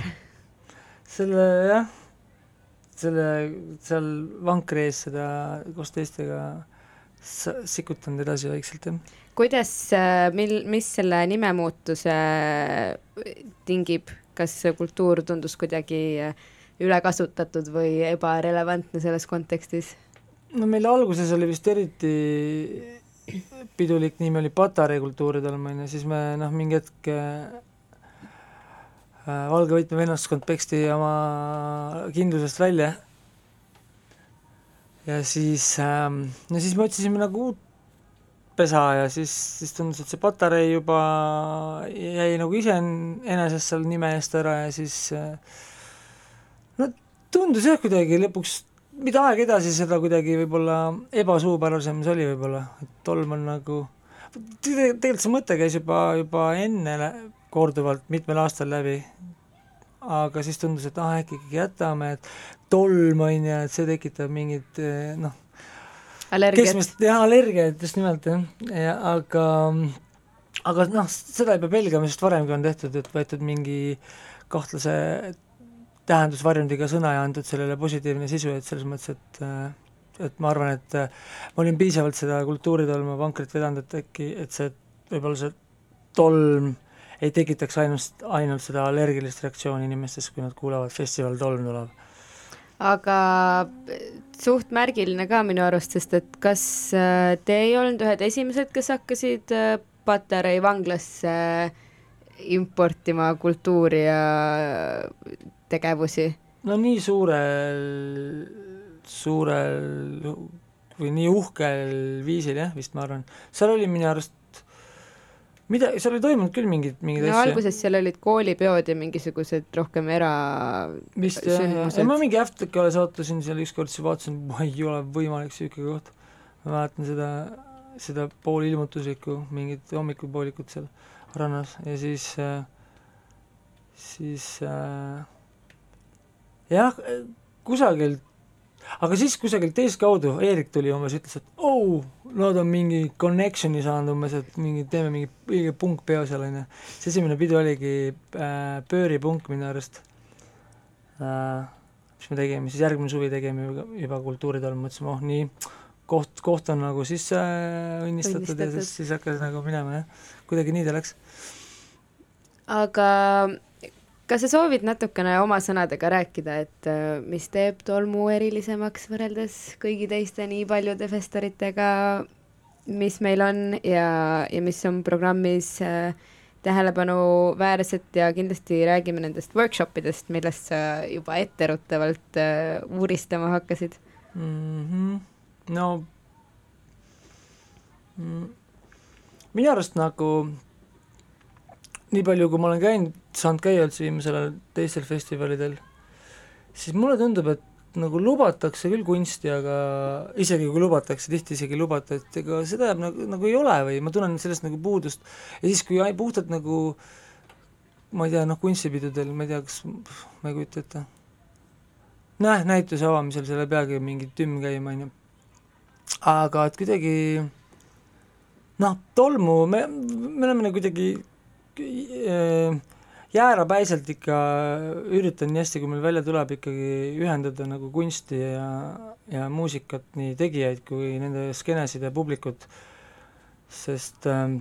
selle jah, selle seal vankri ees seda koos teistega sikutanud edasi vaikselt jah.
kuidas, mil, mis selle nimemuutuse tingib, kas kultuur tundus kuidagi äh, ülekasutatud või ebarelevantne selles kontekstis?
no meil alguses oli vist eriti pidulik nimi oli Patarei kultuuritolm, on ju, siis me noh, mingi hetk äh, Valge võtme vennaskond peksti oma kindlusest välja. ja siis ähm,, no siis me otsisime nagu uut pesa ja siis, siis tundus, et see Patarei juba jäi nagu iseenesest seal nime eest ära ja siis no tundus jah kuidagi lõpuks mida aeg edasi, seda kuidagi võib-olla ebasuupärasem see oli võib-olla, et tolm on nagu, tegelikult see mõte käis juba, juba enne korduvalt mitmel aastal läbi, aga siis tundus, et ah, äkki ikkagi jätame, et tolm on ju, et see tekitab mingit eh, noh, keskmist, jah, allergiat just nimelt jah, ja aga aga noh, seda ei pea pelgama, sest varemgi on tehtud, et võetud mingi kahtlase tähendusvarjundiga sõna ja antud sellele positiivne sisu, et selles mõttes, et äh, et ma arvan, et äh, ma olin piisavalt seda kultuuritolmu vankrit vedanud, et äkki, et see, võib-olla see tolm ei tekitaks ainult, ainult seda allergilist reaktsiooni inimestes, kui nad kuulevad festival Tolm tuleb.
aga suht märgiline ka minu arust, sest et kas äh, te ei olnud ühed esimesed, kes hakkasid äh, Patarei vanglasse importima kultuuri ja tegevusi?
no nii suurel, suurel või nii uhkel viisil jah, vist ma arvan, seal oli minu arust mida, seal oli toimunud küll mingeid, mingeid
no
asju.
alguses seal olid koolipeod ja mingisugused rohkem era
vist jah, jah, ma mingi Aftekale sattusin seal ükskord, siis vaatasin, ei ole võimalik niisugune koht. ma mäletan seda, seda poolilmutuslikku, mingit hommikupoolikut seal rannas ja siis äh,, siis äh, jah, kusagilt aga siis kusagilt teistkaudu Eerik tuli umbes, ütles, et oh, nad on mingi connection'i saanud umbes, et mingi, teeme mingi õige punkpeo seal, on ju. see esimene pidu oligi äh, pööripunk minu arust äh,. mis me tegime, siis järgmine suvi tegime juba, juba kultuuritalul, mõtlesime, oh nii, koht, koht on nagu sisse äh, õnnistatud ja siis, siis hakkas nagu minema, jah. kuidagi nii ta läks.
aga kas sa soovid natukene oma sõnadega rääkida, et äh, mis teeb tolmu erilisemaks võrreldes kõigi teiste nii paljude festivalidega, mis meil on ja, ja mis on programmis äh, tähelepanuväärset ja kindlasti räägime nendest workshop idest, millest sa juba etteruttavalt äh, uuristama hakkasid
mm. -hmm. no mm, minu arust nagu nii palju, kui ma olen käinud, saanud käia üldse viimasel ajal teistel festivalidel, siis mulle tundub, et nagu lubatakse küll kunsti, aga isegi kui lubatakse, tihti isegi ei lubata, et ega seda nagu, nagu ei ole või ma tunnen sellest nagu puudust. ja siis, kui puhtalt nagu ma ei tea, noh, kunstipidudel, ma ei tea, kas, ma ei kujuta ette. näe, näituse avamisel seal ei peagi mingi tümm käima, on ju. aga et kuidagi noh, tolmu me, me oleme nagu kuidagi jäärapäiselt ikka üritan nii hästi, kui meil välja tuleb, ikkagi ühendada nagu kunsti ja, ja muusikat, nii tegijaid kui nende skeenesid ja publikut, sest äh,,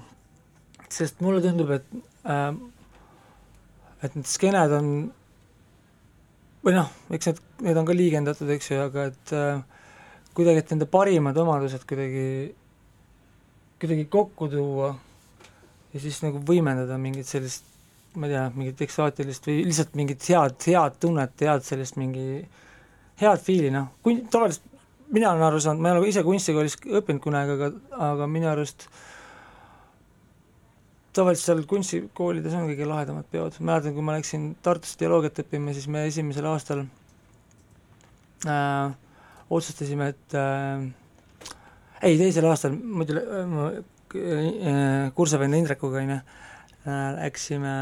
sest mulle tundub, et äh, et need skeened on või noh, eks need, need on ka liigendatud, eks ju, aga et äh, kuidagi, et nende parimad omadused kuidagi, kuidagi kokku tuua ja siis nagu võimendada mingit sellist, ma ei tea, mingit eksootilist või lihtsalt mingit head, head tunnet, head sellist mingi, head fiili, noh, kui tavaliselt mina olen aru saanud, ma ei ole ise kunstikoolis õppinud kunagi, aga, aga minu arust tavaliselt seal kunstikoolides on kõige lahedamad peod, mäletan, kui ma läksin Tartusse teoloogiat õppima, siis me esimesel aastal äh, otsustasime, et äh, ei, teisel aastal muidu Äh, kursavenna Indrekuga, on ju, äh, läksime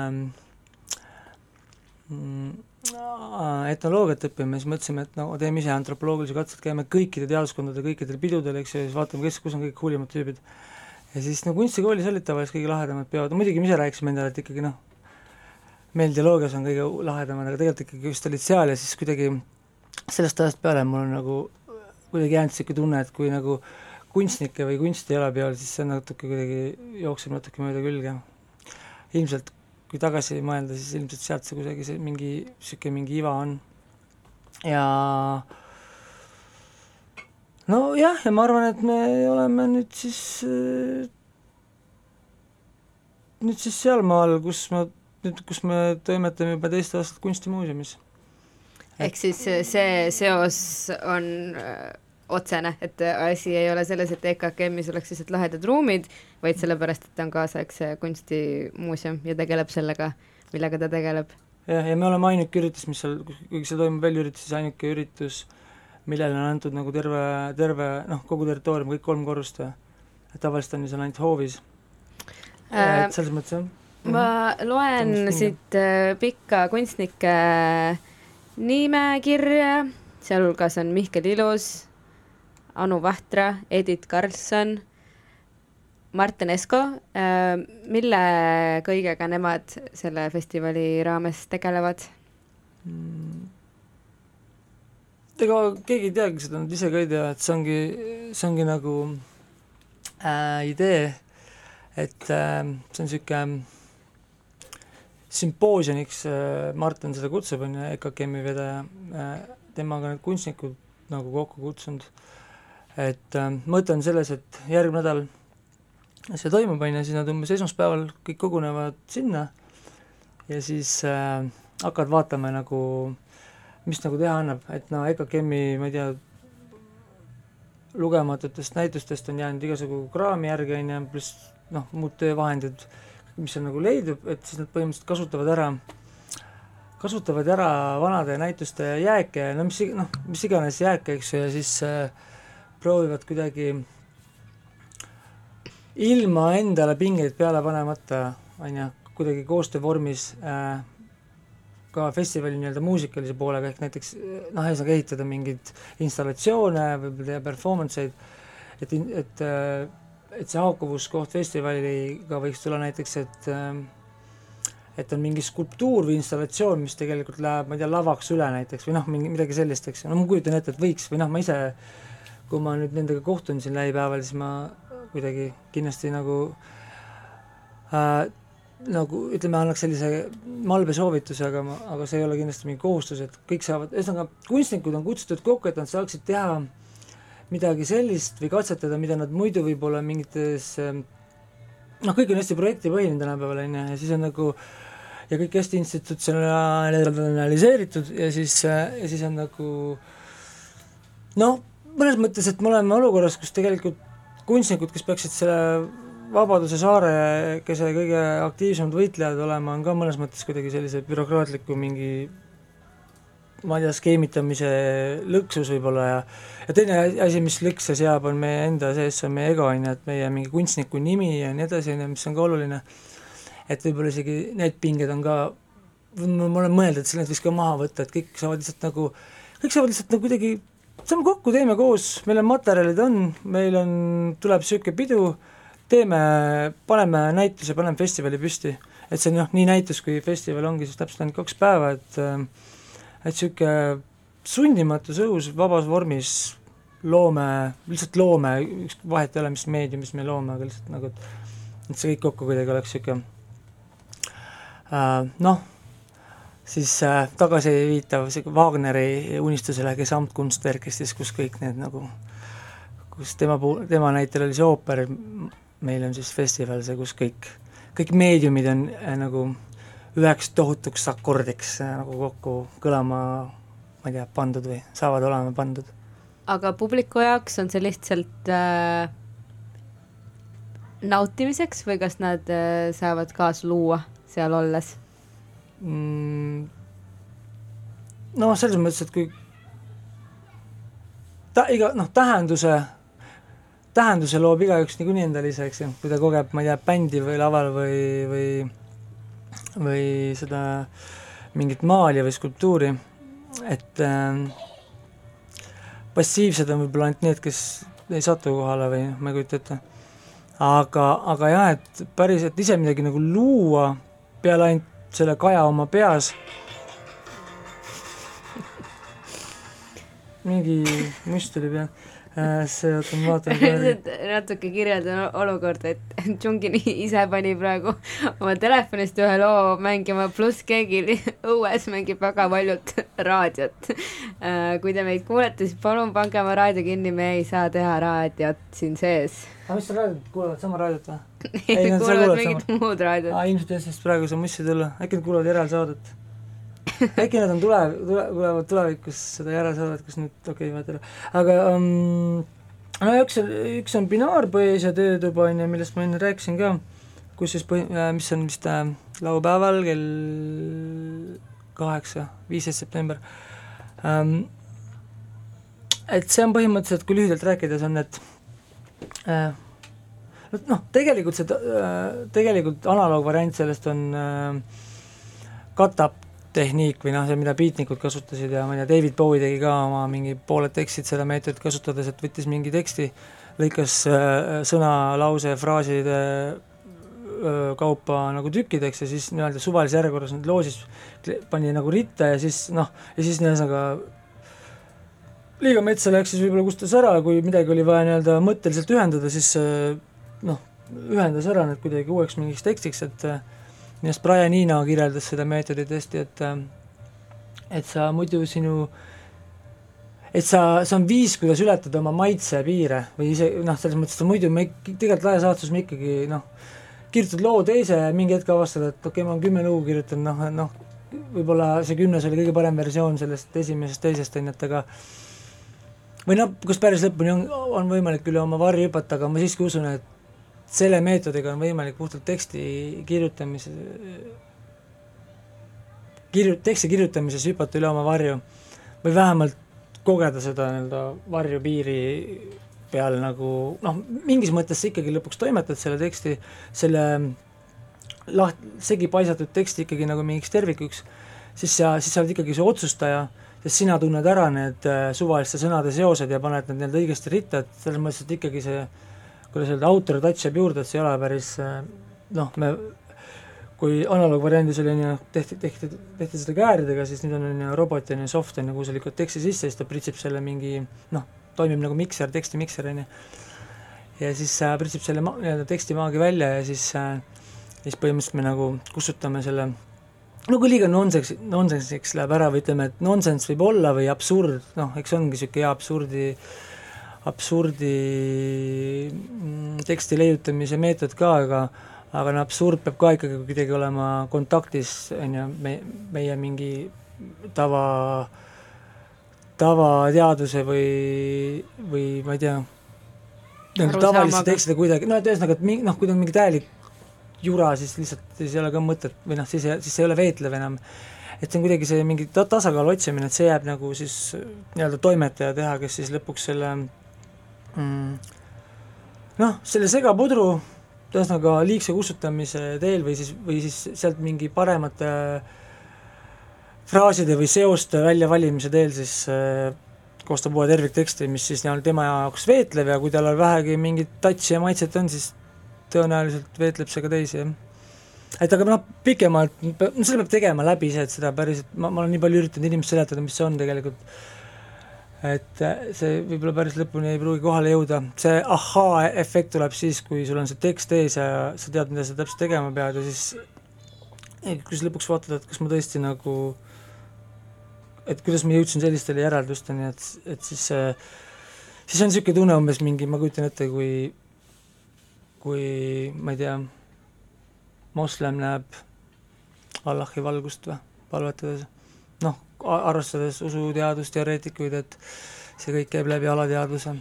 mm, etnoloogiat õppima, siis mõtlesime, et no teeme ise antropoloogilisi katseid, käime kõikide teaduskondade kõikidel pidudel, eks ju, ja siis vaatame, kes, kus on kõige hullumad tüübid. ja siis no kunstikoolis olid tavaliselt kõige lahedamad peod, muidugi me ise rääkisime endale, et ikkagi noh, meil teoloogias on kõige lahedamad, aga tegelikult ikkagi just olid seal ja siis kuidagi sellest ajast peale mul on nagu kuidagi jäänud niisugune tunne, et kui nagu äh, kunstnikke või kunsti ole peal, siis see natuke kuidagi jookseb natuke mööda külge. ilmselt kui tagasi mõelda, siis ilmselt sealt see kuidagi see mingi, niisugune mingi iva on. ja nojah, ja ma arvan, et me oleme nüüd siis, nüüd siis sealmaal, kus ma, nüüd, kus me toimetame juba teist aastat Kunstimuuseumis.
ehk siis see seos on otsene, et asi ei ole selles, et EKKM-is oleks lihtsalt lahedad ruumid, vaid sellepärast, et ta on kaasaegse kunstimuuseum ja tegeleb sellega, millega ta tegeleb.
jah, ja me oleme ainuke üritus, mis seal, kuigi see toimub väljaüritus, siis ainuke üritus, millele on antud nagu terve, terve noh, kogu territoorium, kõik kolm korrust, et tavaliselt on ju seal ainult hoovis äh,. et selles mõttes jah.
ma mhm. loen siit äh, pikka kunstnike nimekirja, sealhulgas on Mihkel Ilus, Anu Vahtra, Edith Karlsson, Martin Esko, äh, mille kõigega nemad selle festivali raames tegelevad mm.?
ega keegi ei teagi seda, nad ise ka ei tea, et see ongi, see ongi nagu äh, idee, et äh, see on niisugune sümpoosiumiks äh, Martin seda kutsub, on ju, EKKM-i vedaja äh,, temaga need kunstnikud nagu kokku kutsunud et äh, mõte on selles, et järgmine nädal see toimub, on ju, siis nad umbes esmaspäeval kõik kogunevad sinna ja siis äh, hakkad vaatama nagu, mis nagu teha annab, et no EKKM-i, ma ei tea, lugematutest näitustest on jäänud igasugu kraami järgi, on ju, pluss noh, muud töövahendid, mis seal nagu leidub, et siis nad põhimõtteliselt kasutavad ära, kasutavad ära vanade näituste jääke, no mis, noh, mis iganes jääke, eks ju, ja siis äh, proovivad kuidagi ilma endale pingeid peale panemata, on ju, kuidagi koostöövormis äh, ka festivali nii-öelda muusikalise poolega, ehk näiteks noh, ühesõnaga ehitada mingeid installatsioone, võib-olla teha performance eid, et, et et see haakuvuskoht festivaliga võiks tulla näiteks, et et on mingi skulptuur või installatsioon, mis tegelikult läheb, ma ei tea, lavaks üle näiteks või noh, mingi midagi sellist, eks ju, no ma kujutan ette, et võiks või noh, ma ise, kui ma nüüd nendega kohtun siin lähipäeval, siis ma kuidagi kindlasti nagu äh, nagu ütleme, annaks sellise malbe soovituse, aga ma, aga see ei ole kindlasti mingi kohustus, et kõik saavad, ühesõnaga kunstnikud on kutsutud kokku, et nad saaksid teha midagi sellist või katsetada, mida nad muidu võib-olla mingites noh, kõik on hästi projektipõhine tänapäeval, on ju, ja siis on nagu ja kõik hästi institutsionaliseeritud ja siis, ja siis on nagu noh, mõnes mõttes, et me oleme olukorras, kus tegelikult kunstnikud, kes peaksid selle Vabaduse saarekese kõige aktiivsemad võitlejad olema, on ka mõnes mõttes kuidagi sellise bürokraatliku mingi ma ei tea, skeemitamise lõksus võib-olla ja ja teine asi, mis lõkse seab, on meie enda sees, see on meie ego, on ju, et meie mingi kunstniku nimi ja nii edasi, on ju, mis on ka oluline, et võib-olla isegi need pinged on ka, ma olen mõelnud, et need võiks ka maha võtta, et kõik saavad lihtsalt nagu, kõik saavad lihtsalt nagu kuidagi, saame kokku, teeme koos, meil on materjalid on, meil on, tuleb niisugune pidu, teeme, paneme näituse, paneme festivali püsti. et see on noh, nii näitus kui festival ongi siis täpselt ainult kaks päeva, et et niisugune sundimatus õhus, vabas vormis loome, lihtsalt loome, vahet ei ole, mis meediumis me loome, aga lihtsalt nagu, et et see kõik kokku kuidagi oleks niisugune äh, noh, siis äh, tagasiviitav Wagneri unistusele, kes Amtkunstwerkistis, kus kõik need nagu, kus tema puhul, tema näitel oli see ooper, meil on siis festival see, kus kõik, kõik meediumid on äh, nagu üheks tohutuks akordiks äh, nagu kokku kõlama, ma ei tea, pandud või saavad olema pandud.
aga publiku jaoks on see lihtsalt äh, nautimiseks või kas nad äh, saavad kaasa luua seal olles
mm,? noh, selles mõttes, et kui ta iga noh, tähenduse tähenduse loob igaüks niikuinii endale ise, eks ju, kui ta kogeb, ma ei tea, bändi või laval või, või või seda mingit maali või skulptuuri, et äh, passiivsed on võib-olla ainult need, kes ei satu kohale või noh, ma ei kujuta ette. aga, aga jah, et päris, et ise midagi nagu luua peale ainult selle kaja oma peas, mingi must tuli peale Äh, see, oota ma vaatan
natuke kirjeldan olukorda, et Džungini ise pani praegu oma telefonist ühe loo mängima, pluss keegi õues mängib väga paljut raadiot. Äh, kui te meid kuulete, siis palun pange oma raadio kinni, me ei saa teha raadiot siin sees.
aga mis raadiot kuulad, sama raadiot või?
Ei, nad kuulavad mingit muud raadiot.
aa, ilmselt jah, sest praegu ei saa mussi tulla, äkki nad kuulavad järelsaadet äkki nad on tule, tule, tulevad tulevikus seda järelsaadet, kus nüüd, okei okay,, ei ole, aga um, no üks, üks on binaarpoeesia töötuba, on ju, millest ma enne rääkisin ka, kus siis põhi-, äh, mis on vist äh, laupäeval kell kaheksa, viisteist september um,. et see on põhimõtteliselt, kui lühidalt rääkides, on, et äh, noh, tegelikult see, äh, tegelikult analoogvariant sellest on äh, katab tehniik või noh, see, mida beatnikud kasutasid ja ma ei tea, David Bowie tegi ka oma mingi pooled tekstid seda meetodit kasutades, et võttis mingi teksti, lõikas äh, sõna, lause, fraaside kaupa nagu tükkideks ja siis nii-öelda suvalises järjekorras need loosis pani nagu ritta ja siis noh, ja siis ühesõnaga liiga metsa läks siis võib-olla kustus ära, kui midagi oli vaja nii-öelda mõtteliselt ühendada, siis äh, noh, ühendas ära need kuidagi uueks mingiks tekstiks, et minu arust Brian Eno kirjeldas seda meetodit hästi, et äh, et sa muidu sinu, et sa, see on viis, kuidas ületada oma maitse piire või ise noh, selles mõttes, et muidu me tegelikult laias laastus me ikkagi noh, kirjutad loo teise, mingi hetk avastad, et okei okay,, ma olen kümme lugu kirjutanud, noh, noh, võib-olla see kümnes oli kõige parem versioon sellest esimesest, teisest, on ju, et aga või noh, kus päris lõpuni on, on võimalik üle oma varju hüpata, aga ma siiski usun, et selle meetodiga on võimalik puhtalt teksti kirjutamise, kirju-, teksti kirjutamises hüpata üle oma varju või vähemalt kogeda seda nii-öelda varjupiiri peal nagu noh, mingis mõttes sa ikkagi lõpuks toimetad selle teksti, selle laht-, segi paisatud teksti ikkagi nagu mingiks tervikuks, siis sa, siis sa oled ikkagi see otsustaja, sest sina tunned ära need äh, suvaliste sõnade seosed ja paned need nii-öelda õigesti ritta, et selles mõttes, et ikkagi see kuidas öelda, autor jääb juurde, et see ei ole päris äh, noh, me kui analoogvariandis oli ju, tehti, tehti, tehti seda kääridega, siis nüüd on ju robot on ju soft on ju, kuhu sa lükkad teksti sisse, siis ta pritsib selle mingi noh, toimib nagu mikser, tekstimikser, on ju. ja siis äh, pritsib selle nii-öelda tekstimaagi välja ja siis äh, siis põhimõtteliselt me nagu kustutame selle no kui liiga nonsensiks, nonsensiks läheb ära või ütleme, et nonsense võib olla või absurd, noh, eks ongi niisugune hea absurdi absurdi mm, teksti leiutamise meetod ka, aga aga no absurd peab ka ikkagi kuidagi olema kontaktis, on ju, me, meie mingi tava tavateaduse või, või ma ei tea, nagu tavaliste tekstide kuidagi, no et ühesõnaga, et mingi noh, kui on mingi täielik jura, siis lihtsalt siis ei ole ka mõtet või noh, siis, siis ei ole veetlev enam. et see on kuidagi see mingi ta-, tasakaalu otsimine, et see jääb nagu siis nii-öelda toimetaja teha, kes siis lõpuks selle mm, noh, selle segapudru ühesõnaga liigse kustutamise teel või siis, või siis sealt mingi paremate fraaside või seoste väljavalimise teel siis äh, koostab uue tervikteksti, mis siis on tema jaoks veetlev ja kui tal vähegi mingit touch'i ja maitset on, siis tõenäoliselt veetleb see ka teisi, jah. et aga noh, pikemalt, no seda peab tegema läbi see, et seda päriselt, ma, ma olen nii palju üritanud inimestele seletada, mis see on tegelikult, et äh, see võib-olla päris lõpuni ei pruugi kohale jõuda, see ahhaa-efekt tuleb siis, kui sul on see tekst ees ja sa tead, mida sa täpselt tegema pead ja siis kui sa lõpuks vaatad, et kas ma tõesti nagu et kuidas ma jõudsin sellistele järeldusteni, et, et siis siis on niisugune tunne umbes mingi, ma kujutan ette, kui, kui ma ei tea, moslem näeb Allahi valgust või, palvetades, arvestades usuteadust, teoreetikuid, et see kõik käib läbi alateadvuse.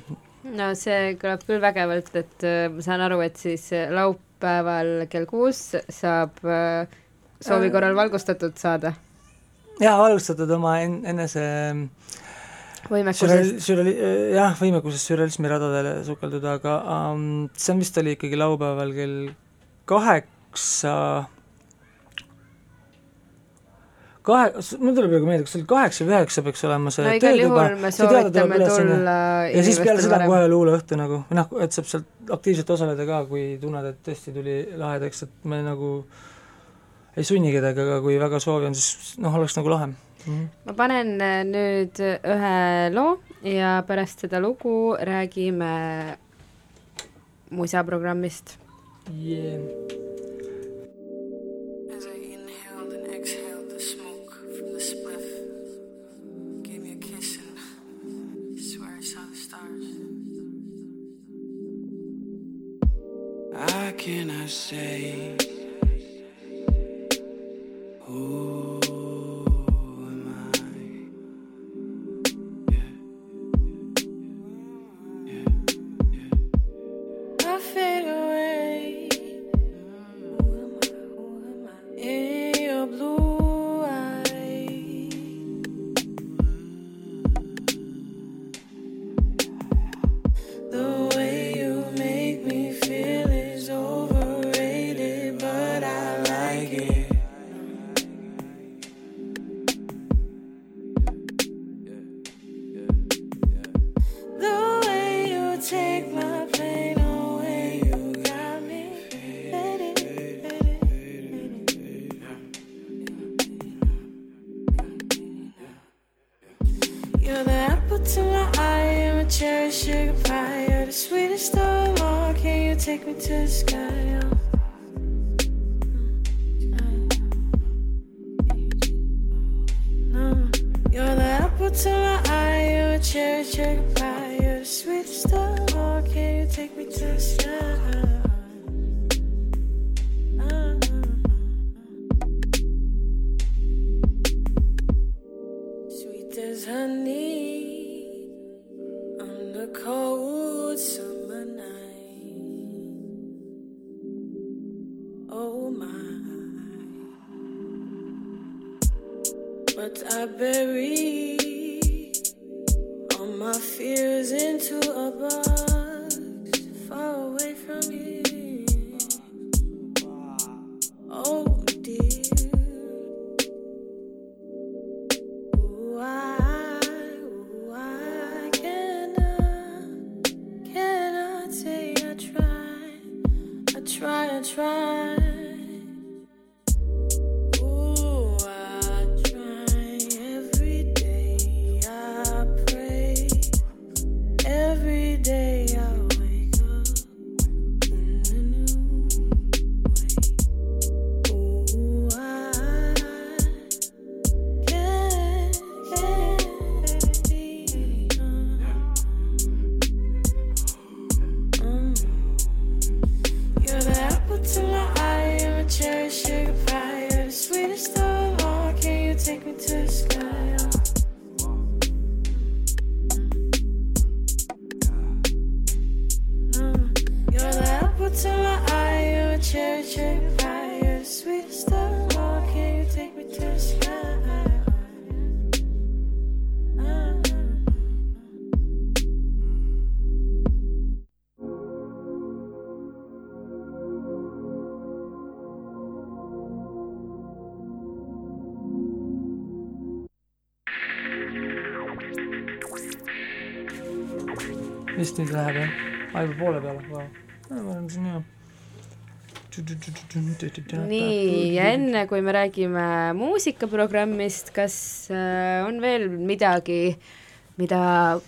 no see kõlab küll vägevalt, et äh, ma saan aru, et siis laupäeval kell kuus saab äh, soovi korral valgustatud saada
jaa, alustatud oma en-, enese
võimekusest.
Sürreali-, jah, võimekusest sürrealismi radadele sukelduda, aga um, see on vist oli ikkagi laupäeval kell kaheksa, kahe, mul tuleb praegu meelde, kas see oli kaheksa või üheksa peaks olema see
no igal juhul me soovitame tulla
ja siis peale seda kohe luuleõhtu nagu, noh, et saab sealt aktiivselt osaleda ka, kui tunned, et tõesti tuli lahedaks, et me nagu ei sunni kedagi, aga kui väga soovi on, siis noh, oleks nagu lahe. Mm.
-hmm. ma panen äh, nüüd ühe loo ja pärast seda lugu räägime musaprogrammist
yeah.. I cannot say
a
nüüd läheb jah? aa, juba poole peale, vau. me oleme siin hea.
nii, ja enne kui me räägime muusikaprogrammist, kas on veel midagi, mida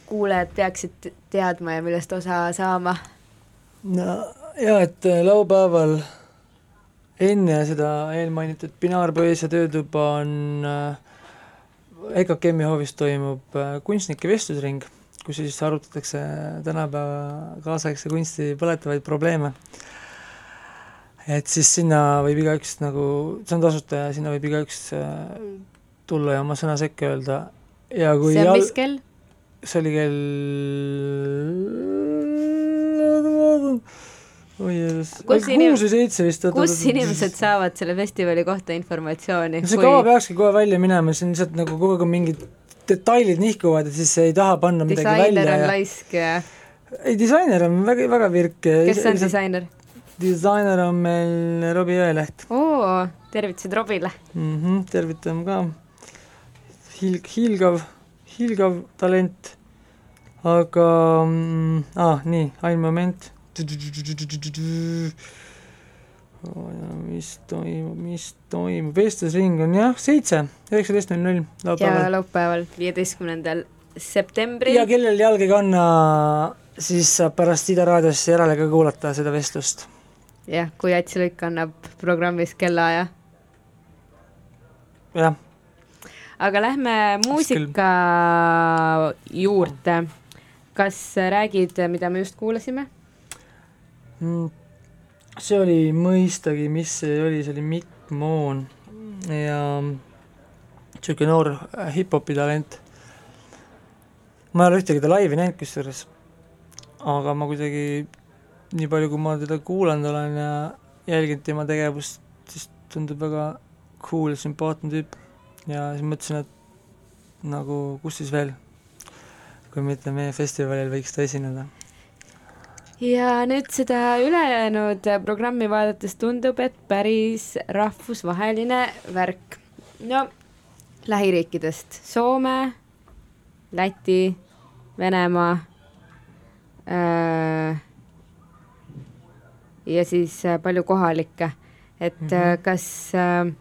kuulajad peaksid teadma ja millest osa saama?
no jaa, et laupäeval enne seda eelmainitud Binaarpoeesia töötuba on EKKM-i hoovis toimub kunstnike vestlusring, kus siis arutatakse tänapäeva kaasaegse kunsti põletavaid probleeme. et siis sinna võib igaüks nagu, see on tasuta ja sinna võib igaüks äh, tulla ja oma sõna sekka öelda ja kui
see on mis kell?
see oli kell oi jeesus,
Kus
kuus või seitse vist.
kus inimesed saavad selle festivali kohta informatsiooni?
see kava peakski kohe välja minema, see on lihtsalt nagu kogu aeg on mingid detailid nihkuvad ja siis ei taha panna midagi
disainer
välja
on
ja
laisk ja
ei, disainer on väga, väga virk.
kes on disainer?
disainer on meil Robbie Jõeleht
oo, tervitused Robile.
mm. -hmm, tervitame ka. Hiil-, hiilgav, hiilgav talent. aga mm, ah, nii, ainult moment. Mis toimub, mis toimub, vestlusring on jah, seitse, üheksateist null null
ja
laupäeval.
laupäeval, viieteistkümnendal septembril.
ja kellel jalg ei kanna, siis saab pärast Ida raadios järele ka kuulata seda vestlust.
jah, kui Ats Luik annab programmis kellaaja.
jah,
aga lähme muusika juurde. kas räägid, mida me just kuulasime?
Mm, see oli mõistagi, mis see oli, see oli Mikk Moon. Ja niisugune noor äh, hip-hopi talent. ma ei ole ühtegi ta laivi näinud kusjuures, aga ma kuidagi nii palju, kui ma teda kuulanud olen ja jälginud tema tegevust, siis tundub väga cool ja sümpaatne tüüp. Ja siis mõtlesin, et nagu kus siis veel, kui mitte meie festivalil võiks ta esineda
ja nüüd seda ülejäänud programmi vaadates tundub, et päris rahvusvaheline värk. no lähiriikidest Soome, Läti, Venemaa äh, ja siis äh, palju kohalikke, et mm -hmm. kas äh,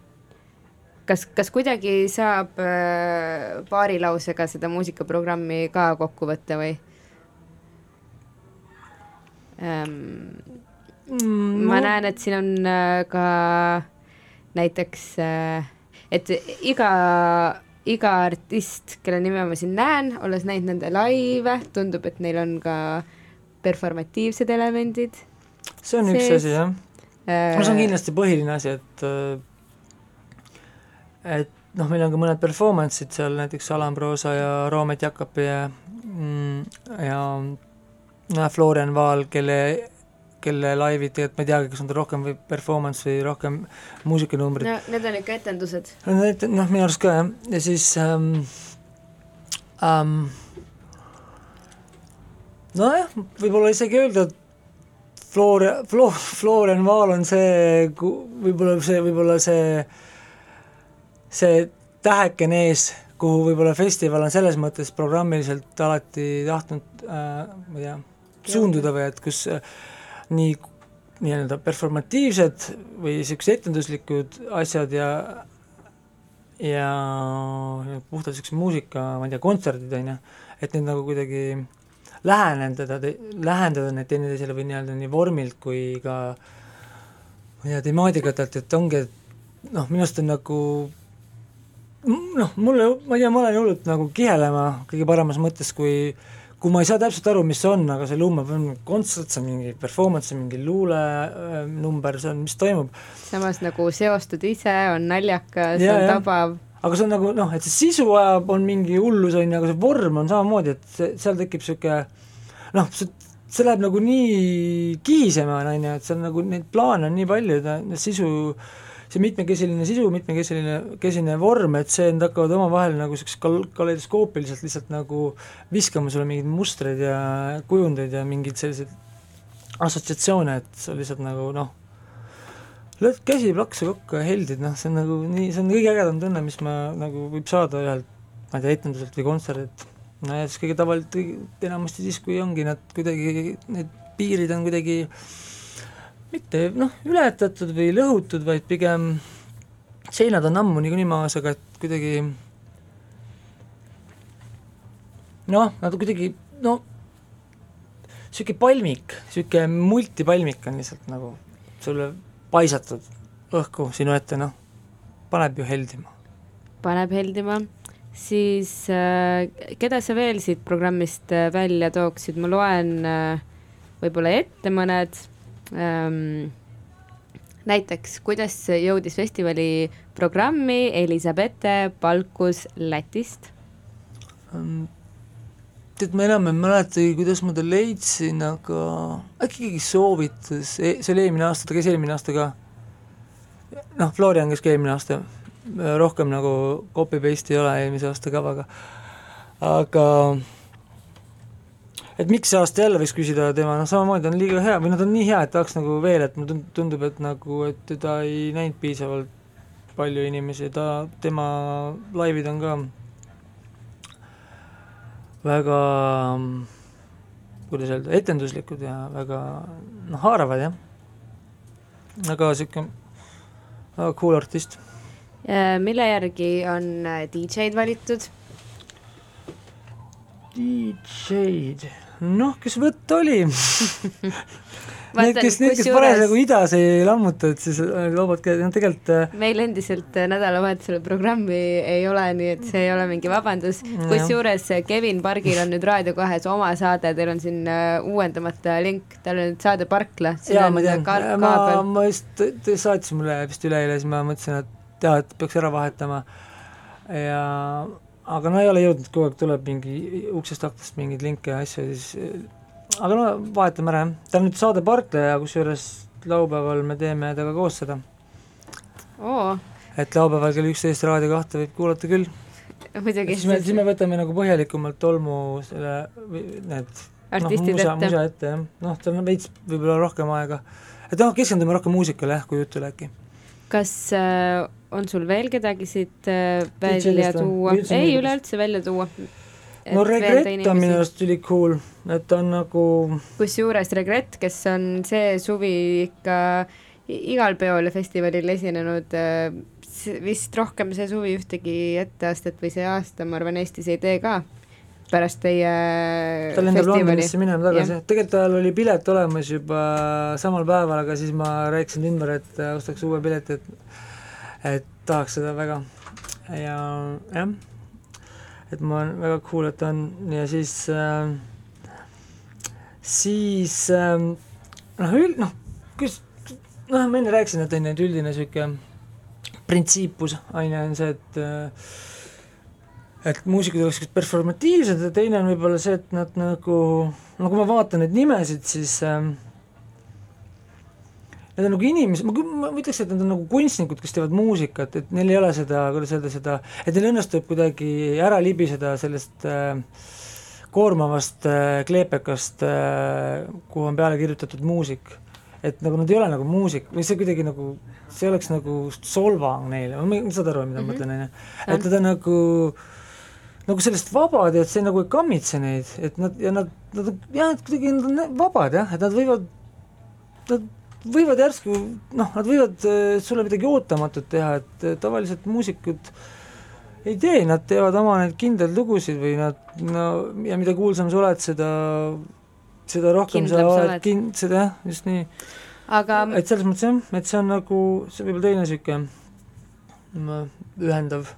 kas, kas kuidagi saab äh, paari lausega seda muusikaprogrammi ka kokku võtta või? Ähm,
mm,
ma näen, et siin on äh, ka näiteks äh,, et iga, iga artist, kelle nime ma siin näen, olles näinud nende laive, tundub, et neil on ka performatiivsed elemendid
see on üks
sees.
asi, jah
äh,
no see on kindlasti põhiline asi, et äh, et noh, meil on ka mõned performance'id seal, näiteks Alan Proosa ja Roomet Jakobi mm, ja Florian Vaal, kelle kelle laivid tegelikult ma ei teagi, kas on ta rohkem või performance või rohkem muusikanumbrid
no need on ikka etendused.
noh, minu arust ka jah, ja siis ähm, ähm, nojah, võib-olla isegi öelda, et Flor-, Flo-, Florian Vaal on see, võib-olla see, võib-olla see, see tähekene ees, kuhu võib-olla festival on selles mõttes programmiliselt alati tahtnud äh, ma ei tea, suunduda või et kus äh, nii nii-öelda performatiivsed või niisugused etenduslikud asjad ja ja puhtalt niisuguse muusika, ma ei tea, kontserdid, on ju, et need nagu kuidagi läheneda, lähendada need teineteisele või nii-öelda nii vormilt kui ka ma ei tea, temaatikatelt, et ongi, et noh, minu arust on nagu noh, mulle, ma ei tea, ma olen hullult nagu kihelema kõige paremas mõttes, kui äh, kui ma ei saa täpselt aru, mis see on, aga see lumeb, on kontsert, see on mingi performance, see on mingi luulenumber, see on, mis toimub.
samas nagu seostud ise, on naljakas, on tabav.
aga see on nagu noh, et see sisu ajab, on mingi hullus, on ju, aga see vorm on samamoodi, et see, seal tekib niisugune noh, see, see läheb nagu nii kihisema, on ju, et seal nagu neid plaane on nii palju, sisu see mitmekesiline sisu, mitmekesiline, kesine vorm, et see, nad hakkavad omavahel nagu niisugused kal-, kaleidoskoopiliselt lihtsalt nagu viskama sulle mingeid mustreid ja kujundeid ja mingeid selliseid assotsiatsioone, et sa lihtsalt nagu noh, lööd käsi plaksu kokku ja heldid, noh, see on nagu nii, see on kõige ägedam tunne, mis ma nagu võib saada ühelt, ma ei tea, etenduselt või kontserdilt. no ja siis kõige tavaliselt, enamasti siis, kui ongi nad kuidagi, need piirid on kuidagi äh, mitte noh, ületatud või lõhutud, vaid pigem seinad on ammu niikuinii maas, aga et kuidagi noh, nad kuidagi no niisugune palmik, niisugune multipalmik on lihtsalt nagu sulle paisatud õhku sinu ette, noh, paneb ju heldima.
paneb heldima, siis äh, keda sa veel siit programmist äh, välja tooksid, ma loen äh, võib-olla ette mõned ähm,. näiteks, kuidas jõudis festivali programmi Elisabette Palkus Lätist
ähm,? tead, ma enam ei mäletagi, kuidas ma ta leidsin, aga äkki keegi soovitas, e-, see oli eelmine aasta, ta käis eelmine aasta ka. noh, Florian käis ka eelmine aasta, rohkem nagu copy-paste ei ole eelmise aasta kavaga, aga et miks see aasta jälle võiks küsida tema, noh samamoodi on liiga hea või noh, ta on nii hea, et tahaks nagu veel, et mulle tundub, et nagu, et teda ei näinud piisavalt palju inimesi, ta, tema laivid on ka väga kuidas öelda, etenduslikud ja väga noh, haaravad jah. väga sihuke väga cool artist.
mille järgi on äh, DJ-d valitud?
DJ-d noh, kes võtta oli? Need, kes, need, kes parasjagu idas ei lammuta, et siis vabad käed, noh tegelikult äh,
meil endiselt äh, nädalavahetusel programmi ei ole, nii et see ei ole mingi vabandus, kusjuures äh, Kevin Pargil on nüüd Raadio kahes oma saade, teil on siin uuendamata link, tal on nüüd saade Parkla.
jaa, ma tean, ma, ma just, ta saatis mulle vist üleeile, siis ma mõtlesin, et jaa, et peaks ära vahetama. Ja aga no ei ole jõudnud, kogu aeg tuleb mingi uksest aknast mingeid linke ja asju siis aga no vahetame ära jah, ta on nüüd saade partleja, kusjuures laupäeval me teeme temaga koos seda
oo.
et laupäeval kell üksteist Raadio kahte võib kuulata küll.
muidugi.
siis me, siis me võtame nagu põhjalikumalt tolmu selle, need
artistid
no, musa, ette. musa ette jah, noh, tal on veits võib-olla rohkem aega. et noh, keskendume rohkem muusikale jah, kui jutule äkki.
kas äh, on sul veel kedagi siit äh, välja tuua? ei, üleüldse välja tuua.
no Regret on minu arust üli cool, et ta on nagu
kusjuures Regret, kes on see suvi ikka igal peol ja festivalil esinenud, äh, vist rohkem see suvi ühtegi etteastet või see aasta, ma arvan, Eestis ei tee ka pärast teie
ta lendab Londonisse minema tagasi, tegelikult tal oli pilet olemas juba samal päeval, aga siis ma rääkisin ümber, et ostaks uue pileti, et et tahaks seda väga. Ja jah, et ma väga on. Ja siis äh, siis äh, noh, üld-, noh, kus noh, ma enne rääkisin, et on ju, et üldine niisugune printsiipus on ju, on see, et äh, et muusikud oleks siuksed performatiivsed ja teine on võib-olla see, et nad nagu, no kui ma vaatan neid nimesid, siis ähm, Need on nagu inimesed, ma, ütleks, et nad on nagu kunstnikud, kes teevad muusikat, et neil ei ole seda, kuidas öelda, seda, et neil õnnestub kuidagi ära libiseda sellest äh, koormavast äh, kleepekast äh,, kuhu on peale kirjutatud muusik. et nagu nad ei ole nagu muusik või see kuidagi nagu, see oleks nagu solvang neile, saad aru, mida ma mõtlen, on ju. et nad on nagu nagu sellest vabad ja et see nagu ei kammitse neid, et nad ja nad, nad jah, et kuidagi nad on vabad jah, et nad võivad, nad võivad järsku noh, nad võivad äh, sulle midagi ootamatut teha, et äh, tavaliselt muusikud ei tee, nad teevad oma neid kindlaid lugusid või nad no ja mida kuulsam sa oled, seda, seda rohkem
Kindlam
sa oled kind-, seda jah, just nii.
aga
et selles mõttes jah, et see on nagu, see võib olla teine niisugune mm, ühendav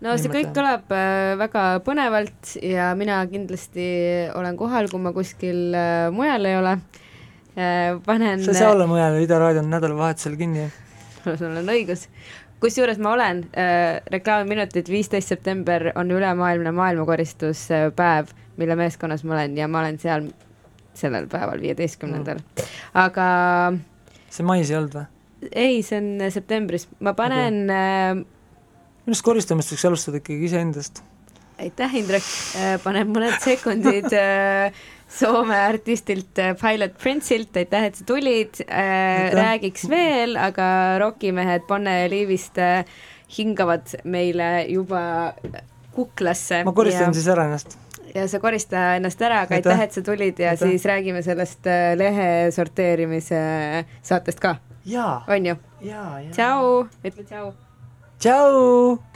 no see kõik kõlab äh, väga põnevalt ja mina kindlasti olen kohal, kui ma kuskil mujal ei ole. Panen
sa ei saa olla mujal, Ida raadio on nädalavahetusel kinni.
sul on õigus. kusjuures ma olen äh,, reklaamiminutid, viisteist september on ülemaailmne maailmakoristuspäev, mille meeskonnas ma olen ja ma olen seal sellel päeval, viieteistkümnendal. aga
see mais ei olnud või?
ei, see on septembris, ma panen okay.
minu arust koristamist võiks alustada ikkagi iseendast.
aitäh, Indrek, panen mõned sekundid äh, Soome artistilt äh, Pilot Prince'ilt, aitäh, et sa tulid äh,. räägiks veel, aga rokimehed Bonne ja Liivist äh, hingavad meile juba kuklasse.
ma koristan
ja,
siis ära ennast.
ja sa korista ennast ära, aga
Aitäh.
et sa tulid ja
Aitäh.
siis räägime sellest lehe sorteerimise saatest ka, on ju? tšau, ütle tšau.
tšau.